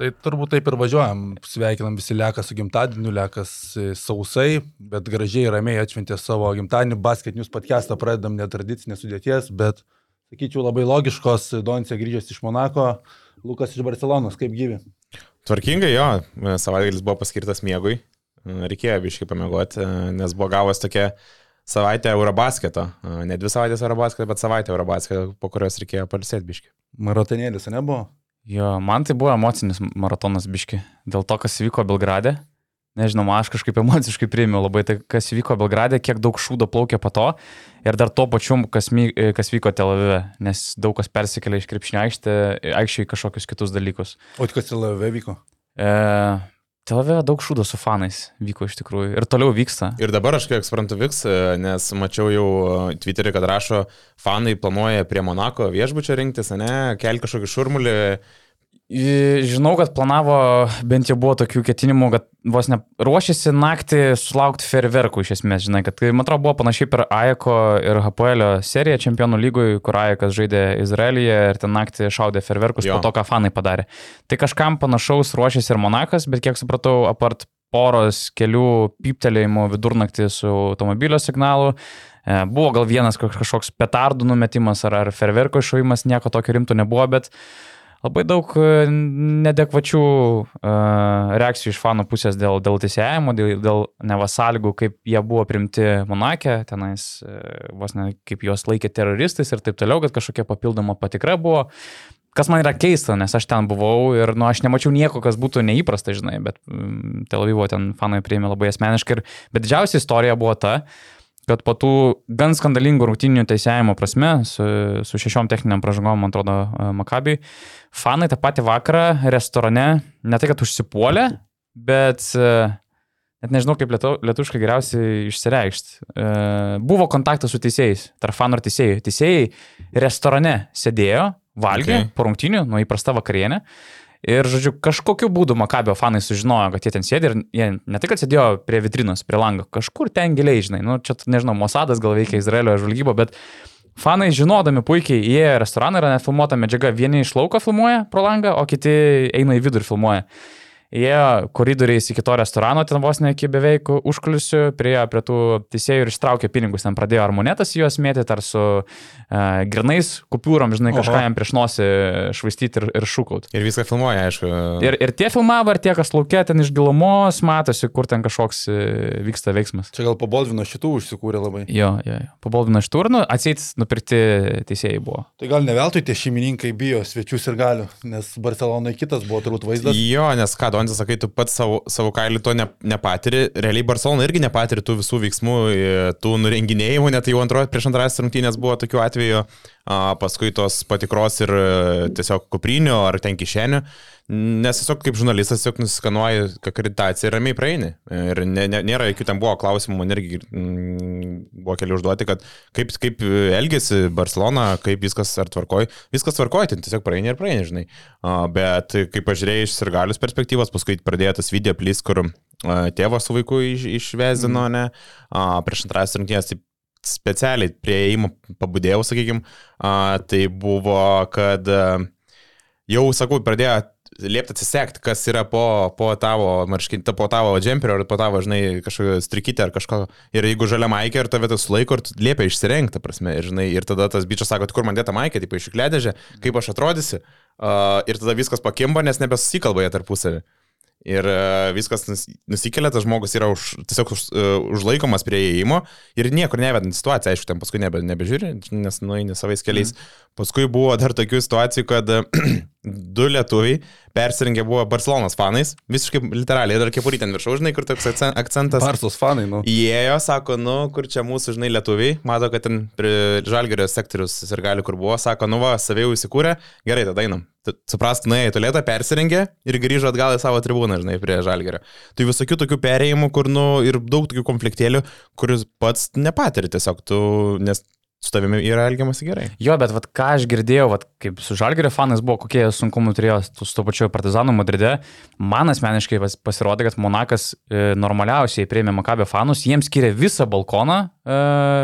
Tai turbūt taip ir važiuojam. Sveikinam visi Lekas su gimtadieniu, Lekas e, sausai, bet gražiai ramiai atšventė savo gimtadienį. Basket News podcastą pradedam netradicinės sudėties, bet, sakyčiau, labai logiškos. Doncija grįžęs iš Monako, Lukas iš Barcelonos, kaip gyvi. Tvarkingai jo, savaitgalis buvo paskirtas miegui, reikėjo biškai pamiegoti, nes buvo gavos tokia savaitę Eurobasketo, ne dvi savaitės Eurobasketo, bet savaitę Eurobasketo, po kurios reikėjo palisėti biškai. Maratonėlis, nebuvo? Jo, man tai buvo emocinis maratonas biški, dėl to, kas vyko Belgrade. Nežinau, aš kažkaip emociškai priėmiau labai tai, kas vyko Belgrade, kiek daug šūdo plaukė po to ir dar to pačiu, kas, kas vyko Tel Avive, nes daug kas persikėlė iš krepšinio aikštė, aikščiai kažkokius kitus dalykus. O kas Tel Avive vyko? E, Tel Avive daug šūdo su fanais vyko iš tikrųjų ir toliau vyksta. Ir dabar aš kiek suprantu vyks, nes mačiau jau e, Twitter'į, kad rašo, fanai planuoja prie Monako viešbučio rinktis, ne, kelti kažkokį šurmulį Žinau, kad planavo, bent jau buvo tokių ketinimų, kad vos ne ruošiasi naktį sulaukti ferverkų iš esmės, žinai, kad man atrodo buvo panašiai per Aiko ir HPL seriją čempionų lygui, kur Aikas žaidė Izraelyje ir ten naktį šaudė ferverkus jo. po to, ką fanai padarė. Tai kažkam panašaus ruošiasi ir Monakas, bet kiek supratau, apart poros kelių piptelėjimų vidurnaktį su automobilio signalu, e, Buvo gal vienas kažkoks petardų numetimas ar, ar ferverko iššovimas, nieko tokio rimto nebuvo, bet uh, labai daug e, nedekvačių uh, reakcijų iš fanų pusės dėl, dėl teisėjimo, dėl, dėl nevasąlygų, kaip jie buvo primti Monakė, tenais uh, vos ne kaip juos laikė teroristais ir taip toliau, kad kažkokia papildoma patikra buvo. Kas man yra keista, nes aš ten buvau ir, nu, aš nemačiau nieko, kas būtų neįprasta, žinai, bet Tel Avivo ten fanai priėmė labai asmeniškai. Ir, bet didžiausia istorija buvo ta, uh, kad po tų gan skandalingų rungtinių teisėjimo prasme, su, su šešiom techniniam pražangom, man atrodo, e, Makabiui, fanai tą patį vakarą restorane ne tai, kad užsipuolė, bet e, net nežinau, kaip lietu, lietuškai geriausiai išsireikšti. E, buvo kontaktas su teisėjais, tarp fanų ir teisėjų. Teisėjai restorane sėdėjo, valgė okay. po rungtinių, nuo įprasta vakarienė. Ir, žodžiu, kažkokiu būdu Makabio fanai sužinojo, kad jie ten sėdi ir jie ne tik atsėdėjo prie vitrinos, prie lango, kažkur ten giliai, žinai, nu, čia, nežinau, Mosadas gal veikia Izraelio žvalgybo, bet fanai žinodami puikiai, jie restoraną yra nefilmuota medžiaga, vieni iš lauko filmuoja pro langą, o kiti eina į vidų ir filmuoja jie koridoriais iki to restorano, ten vos ne iki beveik užkulisių, prie, prie tų teisėjų ir ištraukė pinigus, ten pradėjo ar monetas juos mėtyti, ar su uh, grinais kupiūrom, žinai, kažką jam prieš nosį švaistyti ir, ir šūkaut. Ir viską filmuoja, aišku. Ir, ir tie filmavo, ir tie, kas laukia, ten iš gilumos matosi, kur ten kažkoks e, vyksta veiksmas. Čia gal po Boldvino šitų užsikūrė labai. Jo, jo, jo. po Boldvino šitų ir, nu, atseit nupirkti teisėjai buvo. Tai gal ne veltui tie šeimininkai bijo svečius ir galių, nes Barcelonai kitas buvo turbūt vaizdas. Jo, nes ką, Dontis sakai, tu pats savo, savo kailį to ne, nepatiri. Realiai Barcelona irgi nepatiri tų visų veiksmų, tų nurenginėjimų, net jau antrojo, prieš antrasis rungtynės buvo tokių atvejų, paskui tos patikros ir tiesiog kuprinių ar ten kišenių. Nes tiesiog kaip žurnalistas tiesiog nusiskanuoji akreditaciją ir ramiai praeini. Ir ne, ne, nėra jokių ten buvo klausimų, man irgi mm, buvo keli užduoti, kad kaip, kaip elgesi Barcelona, kaip viskas ar tvarkoj. Viskas tvarkoj, ten tiesiog praeini ir praeini, žinai. Bet kaip pažiūrėjai iš sirgalius perspektyvos, paskui pradėjo tas video plis, kur tėvas su vaiku iš, išvezino, mm. ne, prieš antras rungtynės, tai specialiai prie įėjimo pabudėjau, sakykime, tai buvo, kad jau, sakau, pradėjo liepti atsisekti, kas yra po, po tavo marškinį, po tavo džemperio ar po tavo, žinai, kažkokio strikytę ar kažko. Ir jeigu žalia maikė ir tave tas laiko ir liepia išsirengti, prasme, ir, žinai, ir tada tas bičias sako, kur man dėta maikė, taip iškledėžė, kaip aš atrodysi. Uh, ir tada viskas pakimba, nes nebesusikalba jie tarpusavį. Ir uh, viskas nusikelia, tas žmogus yra už, tiesiog už, uh, užlaikomas prie įėjimo ir niekur nevedant situaciją, aišku, ten paskui nebe, nebežiūri, nes nueini savais keliais. Mm. Paskui buvo dar tokių situacijų, kad du lietuviai persirengę buvo Barcelonas fanais, visiškai literaliai, dar kepurytė ant viršaus, žinai, kur toks akcentas. Barsos fanai, nu. Įėjo, sako, nu, kur čia mūsų, žinai, lietuviai, mato, kad ten žalgerio sektorius ir gali kur buvo, sako, nu va, savėjau įsikūrė, gerai, tada einam. Suprast, nuėjo į tualetą, persirengė ir grįžo atgal į savo tribūną, žinai, prie žalgerio. Tai visokių tokių perėjimų, kur, nu, ir daug tokių konfliktėlių, kuris pats nepatiri tiesiog, tu, nes su tavimi yra elgiamasi gerai. Jo, bet vat, ką aš girdėjau, vat, kaip su Žalgerio fanais buvo, kokie sunkumų turėjo su to pačiu Partizanu Madride, man asmeniškai pasirodė, kad Monakas e, normaliausiai prieimė Makabio fanus, jiems skiria visą balkoną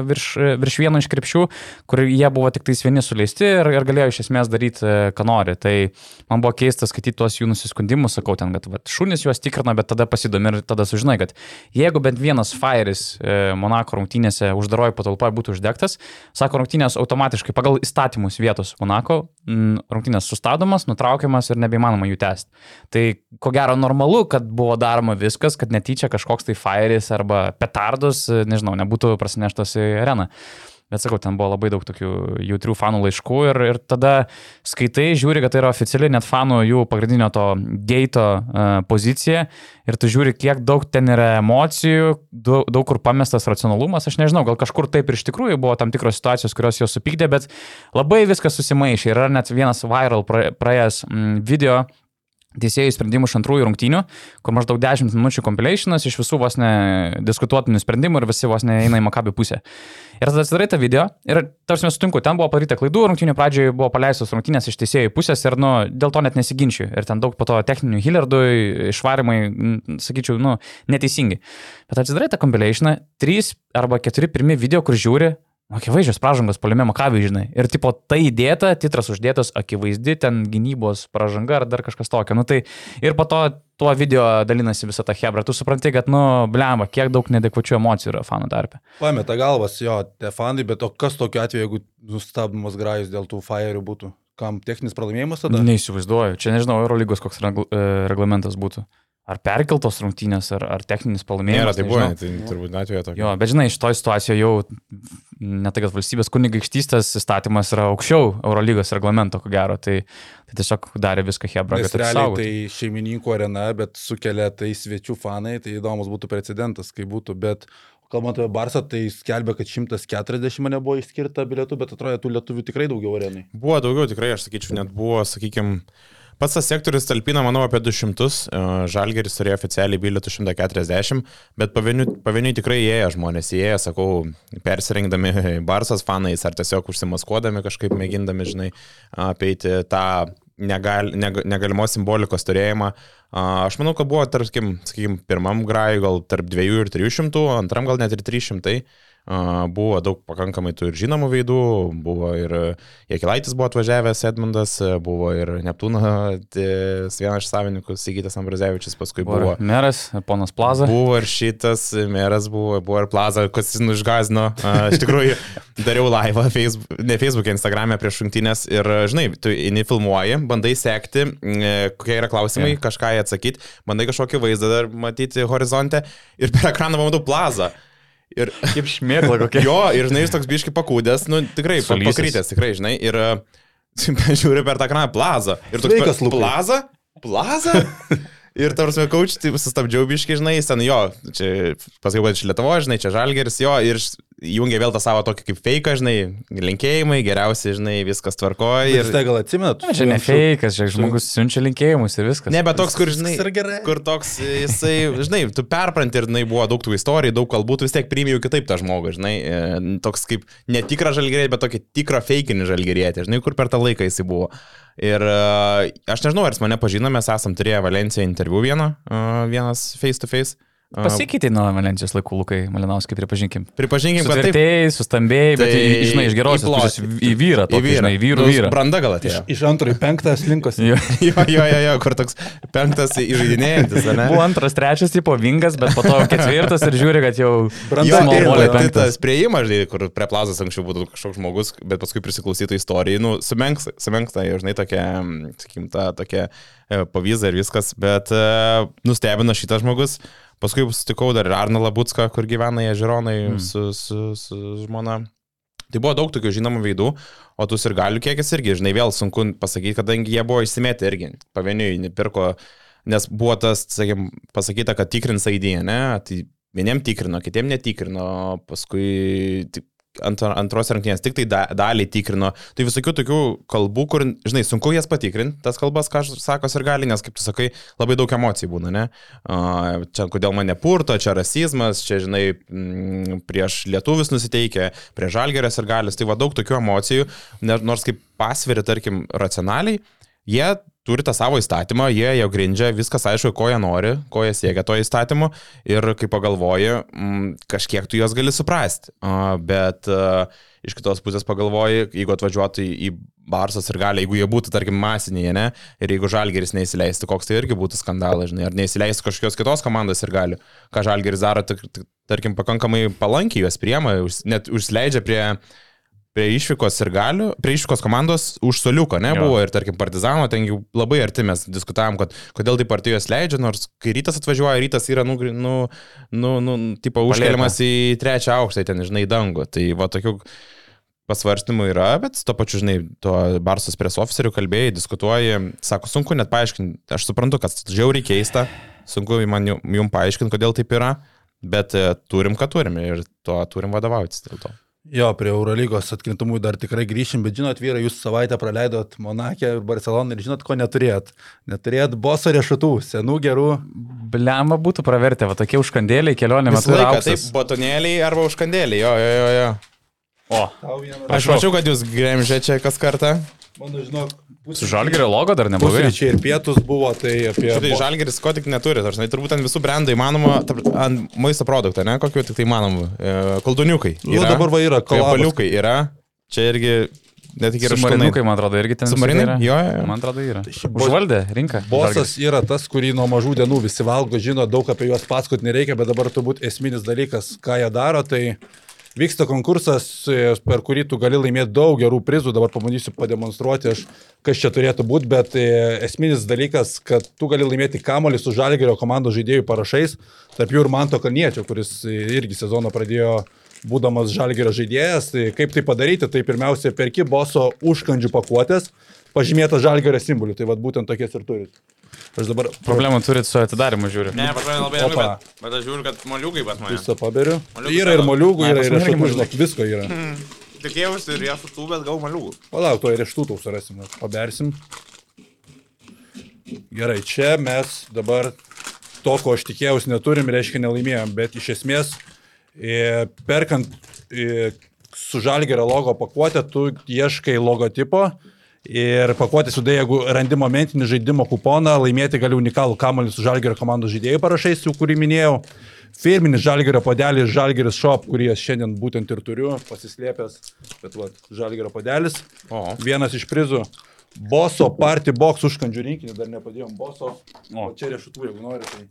virš, virš vieno iš krepšių, kur jie buvo tik tais vieni suleisti ir, ir galėjo iš esmės daryti, uh, ką nori. Tai man buvo keista skaityti tuos jų nusiskundimus, sakau ten, kad va, šunys juos tikrina, bet tada pasidomi ir tada sužinai, kad jeigu bent vienas fairis Monako rungtynėse uždaroji patalpoje būtų uždegtas, sako rungtynės automatiškai pagal įstatymus vietos Monako, rungtynės sustabdomas, nutraukiamas ir nebeįmanoma jų tęsti. Tai ko gero normalu, kad buvo daroma viskas, kad netyčia kažkoks tai fairis arba petardus, nežinau, nebūtų prasineštas į areną. Bet sakau, ten buvo labai daug tokių jautrių fanų laiškų ir, ir tada skaitai, žiūri, kad tai yra oficiali net fanų jų pagrindinio to geito uh, pozicija ir tu žiūri, kiek daug ten yra emocijų, daug, daug kur pamestas racionalumas. Aš nežinau, gal kažkur taip ir iš tikrųjų buvo tam tikros situacijos, kurios jos supykdė, bet labai viskas susimaišė. Yra net vienas viral praėjęs mm, video teisėjų sprendimų iš antrųjų rungtynių, kur maždaug 10 minučių compilationas iš visų vos ne diskutuotinų sprendimų ir visi vos ne eina į Makabį pusę. Ir tada atsidarai tą video ir tarsi mes sutinku, ten buvo padaryta klaidų, rungtynių pradžioje buvo paleistos rungtynės iš teisėjų pusės ir nu, dėl to net nesiginčiu. Ir ten daug po to techninių hillardų, išvarimai, sakyčiau, nu, neteisingi. Bet atsidarai tą compilationą, 3 arba 4 pirmi video, kur žiūri, Akivaizdžios pražangos poliume Makavai, žinai. Ir tipo tai įdėta, titras uždėtas, akivaizdi ten gynybos pražanga ar dar kažkas tokio. Nu tai ir po to tuo video dalinasi visą tą hebrą. Tu supranti, kad, nu, blemba, kiek daug nedekvačių emocijų yra fanų tarpe. Pameta galvas, jo, te fanai, bet o kas tokiu atveju, jeigu nustabdomas grajus dėl tų fairių būtų? Kam techninis pralaimėjimas tada? Neįsivaizduoju. Čia nežinau, Eurolygos koks regl e, reglamentas būtų ar perkeltos rungtynės, ar, ar techninis pralaimėjimas. Nėra, tai buvo, tai turbūt atveju tokio. Jo, bet žinai, šitoje situacijoje jau ne tai, kad valstybės kunigaikštystės įstatymas yra aukščiau Eurolygos reglamento, ko gero, tai, tai tiesiog darė viską Hebra. Nes realiai tai šeimininkų arena, bet sukelia tai svečių fanai, tai įdomus būtų precedentas, kai būtų, bet Kalbant apie Barsą, tai skelbia, kad 140 mane buvo išskirta bilietų, bet atrodo, tų lietuvių tikrai daugiau arenai. Buvo daugiau, tikrai, aš sakyčiau, net buvo, sakykime, Pats tas sektorius talpina, manau, apie 200, e, Žalgeris turėjo oficialiai bilietų 140, bet pavieniui, tikrai įėjo žmonės, įėjo, sakau, persirengdami Barsas fanais ar tiesiog užsimaskuodami kažkaip mėgindami, žinai, apeiti tą negal, neg, negalimos simbolikos turėjimą. Aš manau, kad buvo, tarkim, sakykim, pirmam grajui gal tarp 2 ir 300, antram gal net ir 300. Buvo daug pakankamai tų ir žinomų veidų, buvo ir Jekilaitis buvo atvažiavęs, Edmundas, buvo ir Neptūno vienas iš savininkų, Sigitas Ambrazevičius, paskui buvo. buvo meras, ponas Plaza. Buvo ir šitas, meras buvo, buvo ir Plaza, kas jis nužgazino. Iš tikrųjų, dariau laivą, Facebook, ne Facebook'e, Instagram'e prieš šimtinės ir, žinai, tu įni filmuoji, bandai sekti, kokie yra klausimai, yeah. kažką atsakyti, bandai kažkokį vaizdą dar matyti horizonte ir per ekraną pamatau Plaza. Ir, Kaip šmėkla kokia. Jo, ir žinai, jis toks biški pakūdęs, nu tikrai, Sulysis. pakrytęs, tikrai, žinai, ir žiūri per tą kraną plazą. Ir toks Sveikas, per, plaza? Plaza? Ir tarsi kauč, tai sustabdžiau biški, žinai, ten jo, čia pasakiau, kad iš Lietuvo, žinai, čia žalgeris, jo, ir jungia vėl tą savo tokį kaip fake, žinai, linkėjimai, geriausiai, žinai, viskas tvarkoja. Ir tai gal atsimenat? Na, čia ne fake, čia žmogus siunčia linkėjimus ir viskas. Ne, bet toks, kur, žinai, kur toks, jisai, žinai, tu perpranti ir, žinai, buvo daug tų istorijų, daug kalbų, tu vis tiek priimėjau kitaip tą žmogų, žinai, e, toks kaip netikra žalgerėtė, bet tokį tikrą fakinį žalgerėtė, žinai, kur per tą laiką jisai buvo. Ir uh, aš nežinau, ar jis mane pažino, mes esam turėję Valenciją interviu vieną, uh, vienas face to face. Pasikeitė nuo Valencijos laikų, Lukai Malinauskai, pripažinkim. Pripažinkim, kad taip. Sustambėjai, bet, tai, žinai, iš gerosios pusės į vyrą, tokį, į vyrą, žinai, vyrų nu, vyrą. Branda gal atėjo. Iš, iš antro į penktą slinkosi. jo, jo, jo, jo, jo, kur toks penktas įžaidinėjantis, ne? Buvo antras, trečias, tipo vingas, bet po to ketvirtas ir žiūri, kad jau branda. Jo, tai, tai tas prieimas, žinai, kur prie plazas anksčiau būtų kažkoks žmogus, bet paskui prisiklausytų istorijai, nu, sumenksta, sumenksta, žinai, tokia, sakykim, ta tokia e, pavyzdė ir viskas, bet uh, nustebino šitas žmogus. Paskui sutikau dar ir Arną Labutską, kur gyvena jie žiūronai mm. su, su, su žmona. Tai buvo daug tokių žinomų veidų, o tų ir galių kiekis irgi, žinai, vėl sunku pasakyti, kadangi jie buvo išsimetę irgi, pavieniui nupirko, nes buvo tas, sakėm, pasakyta, kad tikrins ID, ne, tai vieniem tikrino, kitiem netikrino, paskui tik ant, antros rungtynės tik tai da, dalį tikrino. Tai visokių tokių kalbų, kur, žinai, sunku jas patikrinti, tas kalbas, ką sakos ir gali, nes, kaip tu sakai, labai daug emocijų būna, ne? Čia kodėl mane purto, čia rasizmas, čia, žinai, m, prieš lietuvius nusiteikia, prieš žalgerės ir galis, tai va daug tokių emocijų, nors kaip pasveri, tarkim, racionaliai, jie turi tą savo įstatymą, jie jau grindžia, viskas aišku, ko jie nori, ko jie siekia to įstatymu ir kai pagalvoji, m, kažkiek tu juos gali suprasti. Bet iš kitos pusės pagalvoji, jeigu atvažiuotų į, Barsas ir gali, jeigu jie būtų, tarkim, masinėje, ne, ir jeigu Žalgeris neįsileistų, koks tai irgi būtų skandalas, žinai, ar neįsileistų kažkokios kitos komandos ir gali, ką Žalgeris daro, tarkim, pakankamai palankiai juos priema, net užsileidžia prie prie išvykos ir galių, prie išvykos komandos už soliuko, ne, Jo. buvo ir tarkim Partizano, ten jau labai arti mes diskutavom, kad kodėl taip arti juos leidžia, nors kai rytas atvažiuoja, rytas yra, nu, nu, nu, nu tipo, užkeliamas į trečią aukštą, ten, žinai, dangų. Tai va tokių pasvarstymų yra, bet to pačiu, žinai, to Barsos pres ofiserių kalbėjai, diskutuoji, sako, sunku net paaiškinti, aš suprantu, kad žiauriai keista, sunku man ju- jum paaiškinti, kodėl taip yra, bet e, turim, ką turim ir to turim vadovautis dėl to. Jo, prie Eurolygos atkrintamųjų dar tikrai grįšim, bet žinot, vyrai, jūs savaitę praleidot Monakė ir Barceloną ir žinot, ko neturėjot. Neturėjot boso riešutų, senų gerų. Blemba būtų pravertę, va tokie užkandėliai kelionė metu. laiką, taip, batonėliai arba užkandėliai, jo, jo, jo, jo. O. Aš mačiau, kad jūs gremžė čia kas kartą. Mano, žinok, su žalgerio logo dar neblogai. Pusryčiai ir pietus buvo, tai apie... Tai bo- žalgeris ko tik neturi, aš žinai, turbūt ant visų brandų įmanoma, ant maisto produktų, ne, kokiu tik tai įmanoma. E, Kolduniukai. Nu, dabar va yra kolabas. Paliukai yra. Čia irgi net iki ir Submarinukai, man atrodo, irgi ten. Yra. Jo, jo, jo. Man atrodo, yra. bos- Užvaldė rinką. Bosas yra tas, kurį nuo mažų dienų visi valgo, žino, daug apie juos pasakot nereikia, bet dabar turbūt esminis dalykas, ką jie daro, tai vyksta konkursas, e, per kurį tu gali laimėti daug gerų prizų, dabar pabandysiu pademonstruoti, aš, kas čia turėtų būti, bet e, esminis dalykas, kad tu gali laimėti kamolį su Žalgerio komandos žaidėjų parašais, tarp jų ir Manto Kalniečio, kuris e, irgi sezoną pradėjo būdamas Žalgerio žaidėjas. Tai kaip tai padaryti, tai pirmiausia, perki boso užkandžių pakuotės, pažymėta Žalgerio simboliu, tai vad būtent tokias ir turit. Aš dabar Problemų turit su atidarimu, žiūriu. Ne, pažiūrėjau labai Opa. lengvai, bet, bet aš žiūriu, kad moliukai pas mane. visą paberiu. Moliūgų Yra ir moliūgų, yra pas ir riešutų, moliūgai. žinok, visko yra. Tikėjausi ir riešutų, bet gal moliūgų. Palauk, to ir riešutų tau surasim, pabersim. Gerai, čia mes dabar to, ko aš tikėjausi, neturim, reiškia nelaimėjom, bet iš esmės, e, perkant e, su žalgerio logo pakuotę, tu ieškai logotipo ir pakuotė sudai, jeigu randi momentinį žaidimo kuponą, laimėti gali unikalų kamalį su žalgerio komandos žaidėjų parašais, jau kurį minėjau. Firminis žalgerio padelis, žalgeris shop, kurį aš šiandien būtent ir turiu, pasislėpęs, bet va, žalgerio padelis. O. Vienas iš prizų. Boso party box užkandžių rinkinį, dar nepadėjom boso. O čia riešutų, jeigu nori, tai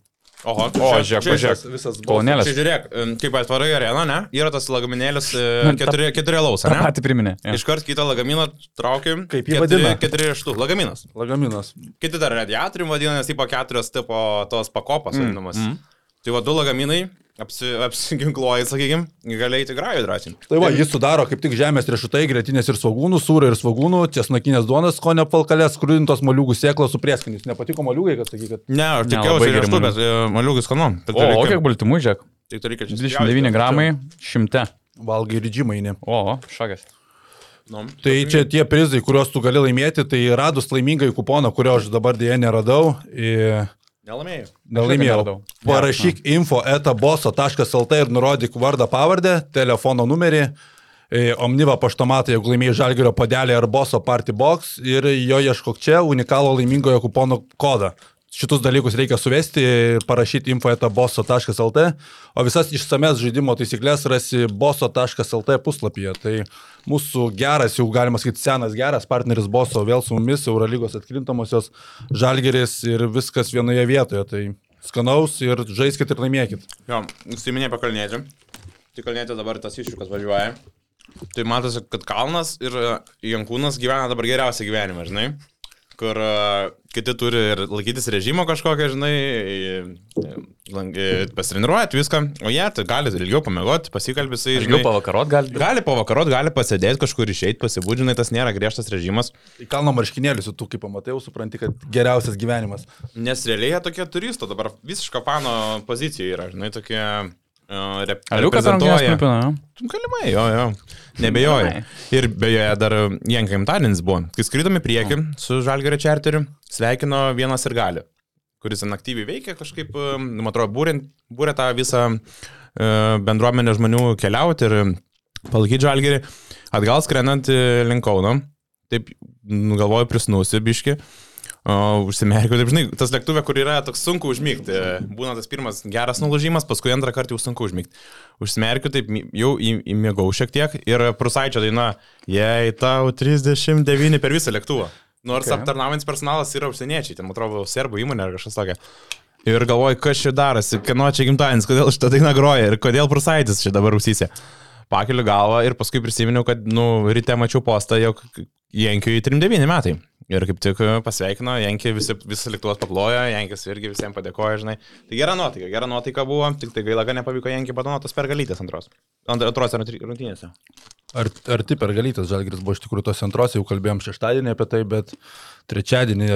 Oho, O, žiūrėk, čia- pažiūrėk. visas. Čia žiūrėk, kaip atvarai į areną, ne? Yra tas lagaminėlis e, keturi, keturi laus, ne? pati priminė. jo. Iškart kitą lagaminą traukiam. Kaip jį vadina? Keturi riešutų. Lagaminas. Lagaminas. Kiti dar radiatorium vadina, nes tipo keturios tipo tos pakopos vadinamas. mm. Tai va du lagaminai, apsi, apsiginkluoji, sakykime, gali eiti grajų drąsiai. Tai va, jis sudaro kaip tik žemės riešutai, grėtinės ir svagūnų, sūrio ir svagūnų, česnakinės duonas, skonio palkalės, skrudintos moliūgų sėklos su prieskoniais. Nepatiko moliūgai, kad sakyk, kad... Ne, aš Ne, tikėjausi riešutų, bet moliūgai. e, moliūgai skanu. Tik O, o kiek baltymų. Tik tai reikia čia 29 gramai, 100. Valgai rydžimainį. O, o, šakas. Nu, Tai čia tie prizai, kuriuos tu gali laimėti, tai radus laimingai kuponą, kurio aš dabar dėje neradau. į- Nelaimėjau. Nelaimėjau. Parašyk info etaboso.lt ir nurodyk vardą pavardę, telefono numerį. e, Omniva paštomatą, jeigu laimėjai žalgerio padelį ar boso party box ir jo ieškok čia unikalų laimingojo kupono kodą. Šitus dalykus reikia suvesti, parašyti info etaboso.lt, o visas išsames žaidimo taisyklės rasi boso.lt puslapyje. Tai mūsų geras, jau galima sakyti, senas geras partneris boso vėl su mumis, Eurolygos atkrintamosios žalgeris ir viskas vienoje vietoje. Tai skanaus ir žaiskit ir laimėkit. Jo, užsiminė apie kalnėtį. Tai kalnėtė dabar tas iššūkas važiuoja. Tai matosi, kad Kalnas ir e, Jankūnas gyvena dabar geriausią gyvenimą, žinai. Kur uh, kiti turi ir laikytis režimo kažkokią, žinai, e, e, pasitreniruojat viską, o jie tai gali ilgiau pamiegoti, pasikalbėsi, Ilgiau pavakarot gali. Gali pavakarot, gali pasėdėti kažkur išeiti, pasibūdžinai, tas nėra griežtas režimas, Į kalno marškinėlius, tu kaip pamatai, jau supranti, kad geriausias gyvenimas. nes realiai jie tokie turistų, dabar visiška fano pozicija yra, žinai, tokie rep Aliukas reprezentuoja. nupina? Galimai, jo, jo. Nebejoju. Ir beje, dar Janka gimtadienis buvo. Kai skridome prieki su Žalgerio čarteriu, sveikino vienas ir gali, kuris ten aktyviai veikia kažkaip, e, man atrodo, būrė, būrė tą visą e, bendruomenę žmonių keliauti ir palaikyti Žalgerį. Atgal skrendant e, link Kauno, taip nu, galvoju prisnusi biški. O, užsimerkiau, taip žinai, tas lėktuvė, kur yra toks sunku užmygti. Būna tas pirmas geras nulūžimas, paskui antrą kartą jau sunku užmygti. Užsimerkiau, taip jau įmėgau šiek tiek ir prusaičio daina, jei tau 39 per visą lėktuvą. Nors okay. aptarnaujantis personalas yra užsieniečiai, ten atrodo serbų įmonė ar kažkas tokia. Ir galvoju, kas čia darosi, kieno čia gimtadienis, kodėl šitą dainą groja ir kodėl prusaitis čia dabar ausysė. Pakeliu galvą ir paskui prisiminiau, kad, nu, ryte mačiau postą, jog Jenkiui 39 metai. Ir kaip tik e, pasveikino, Jankį visi, visas lėktuvas paplojo, Jankis irgi visiems padėkojo, žinai. Tai gera nuotaika, gera nuotaika buvo, tik tai gaila, kad nepavyko Jankį padanotos pergalytės antros. Antros rungtynėse. Ar, ar ti pergalytas Žalgiris buvo iš tikrųjų tos antros, jau kalbėjom šeštadienį apie tai, bet trečiadienį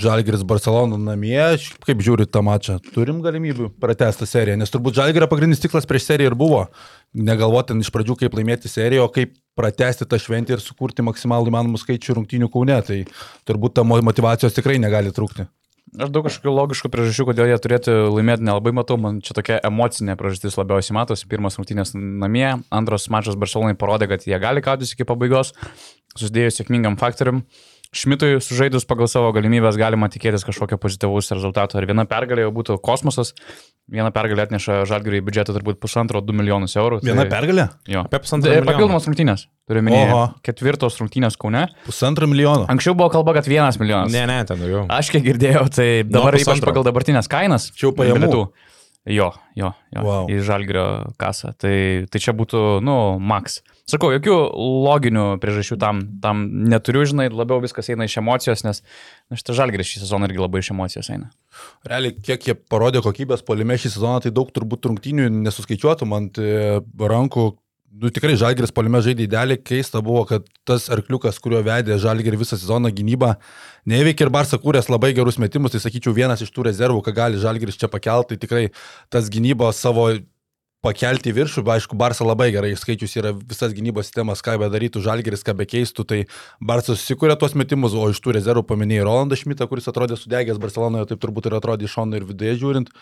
Žalgiris Barcelona namie, kaip žiūri tą mačą, turim galimybių pratestą seriją, nes turbūt Žalgirio pagrindinis tiklas prieš seriją ir buvo negalvoti iš pradžių, kaip laimėti seriją, o kaip pratesti tą šventę ir sukurti maksimalų įmanomų skaičių rungtynių kaune. Tai turbūt ta motivacijos tikrai negali trūkti. Aš daug kažkokių logiškų priežasčių, kodėl jie turėtų laimėti, nelabai matau, man čia tokia emocinė priežastis labiausiai matosi. Pirmas rungtynės namie, antras mačas Barcelonai parodė, kad jie gali kautis iki pabaigos, susidėjus sėkmingam faktorium. Šmitui sužaidus pagal savo galimybės galima tikėtis kažkokio pozityvaus rezultato. Ar viena pergalė jau būtų kosmosas, viena pergalė atneša žalgiriui biudžetą turbūt pusantro, du milijonus eurų. Tai... Viena pergalė? Jo, apie pusantro. Tai papildomos rungtynės. Turiu minėti. Ketvirtos rungtynės Kaune. Pusantro milijono. Anksčiau buvo kalba, kad vienas milijonas. Ne, ne, ten daugiau. Aš kiek girdėjau, tai dabar no, ypač pagal dabartinės kainas. Čia jau pajamų. Jo, jo, jo wow. į žalgrio kasą. Tai, tai čia būtų, nu, maks. Sakau, jokių loginių priežasčių tam, tam neturiu, žinai, labiau viskas eina iš emocijos, nes na, šitą žalgrį šį sezoną irgi labai iš emocijos eina. Realiai, kiek jie parodė kokybės polime šį sezoną, tai daug turbūt rungtynių nesuskaičiuotum ant e, rankų, Nu, tikrai Žalgiris palime žaidė idealiai, keista buvo, kad tas arkliukas, kurio vedė Žalgirį visą sezoną gynybą, neveikė ir Barsa kūrės labai gerus metimus, tai sakyčiau vienas iš tų rezervų, ką gali Žalgiris čia pakelti, tai tikrai tas gynybos savo pakelti į viršų, aišku, Barça labai gerai skaičius yra visas gynybos sistemas, ką be darytų Žalgeris, ką be keistų, tai Barça susikūrė tuos metimus, o iš tų rezervų paminėjai Rolandą Šmitą, kuris atrodė sudegęs Barcelonoje, taip turbūt ir atrodė iš šono ir viduje žiūrint,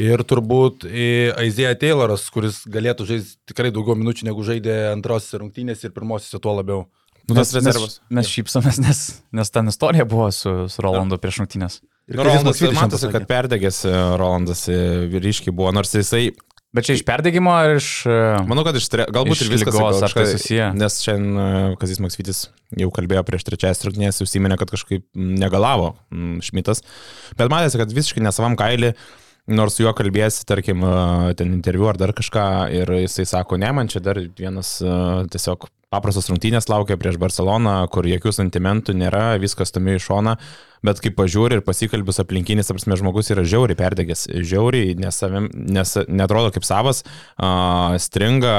ir turbūt Aizėja Tayloras, kuris galėtų žaisti tikrai daugiau minučių negu žaidė antrosios rungtynės ir pirmosios tuo labiau. Nu, tas rezervas. Mes, mes šypsomės, nes, nes ten istorija buvo su, su Rolandu prieš rungtynės. Ir nu, Rolandas, matosi, kad perdegęs e, Rolandas e, ryškiai buvo, nors jisai Bet čia iš perdėgymo ar iš... E, Manau, kad iš galbūt iš ir viskas lygos, ar tai susiję. Nes šiandien e, Kazis Maksvitis jau kalbėjo prieš trečiąją truknės, užsiminė, kad kažkaip negalavo Šmitas. Bet matėsi, kad visiškai nesavam kailį, nors su juo kalbėsi, tarkim, e, ten interviu ar dar kažką, ir jisai sako, ne, man čia dar vienas tiesiog paprastos rungtynės laukia prieš Barceloną, kur jokių sentimentų nėra, viskas tumi į šoną bet kai pažiūri ir pasikalbis aplinkinis, apsme žmogus yra žiauriai perdegęs, žiauriai nesavim, nes, netrodo kaip savas, uh, stringa,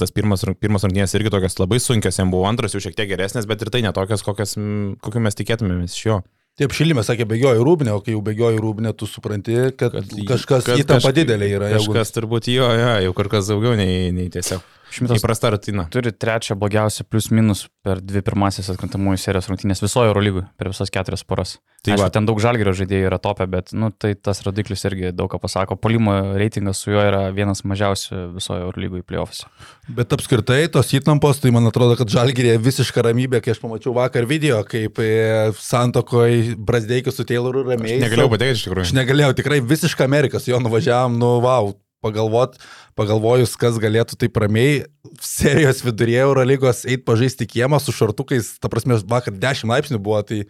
tas pirmas, pirmas rungtynės irgi tokios labai sunkios, jam buvo antras jau šiek tiek geresnės, bet ir tai netokios, kokias, kokiu mes tikėtumėmės iš jo. Taip, šilimas sakė, bėgioji rūbinę, o kai jau bėgioji rūbinę, tu supranti, kad, kad kažkas kad, įtampa didelė yra. Kažkas jeigu... turbūt jo, jo, jau kur kas daugiau nei, nei tiesiog. Šimtas įprasta rutina. Turi trečią blogiausią plius minus per dvi pirmasis atkrintamųjų serijos rungtynės visojo Eurolygų per visas keturias poras. Tai Aišku, ten daug žalgerio žaidėjų yra topę, bet nu, tai tas rodiklis irgi daug ką pasako. Polimo reitingas su juo yra vienas mažiausių visojo Eurolygų į playoffs. Bet apskritai tos įtampos, tai man atrodo, kad žalgerė visiška ramybė, kai aš pamačiau vakar video, kaip e, santokoje Brasdeikis su Tayloru ramiai. Negalėjau patekti iš tikrųjų. Aš negalėjau, tikrai visiška Amerikas, jo nuvažiavam, nu wow, pagalvot, pagalvojus, kas galėtų taip ramiai serijos viduryje Eurolygos eiti pažaisti kiemą su šartukais, ta prasme, vakar 10 laipsnių buvo, tai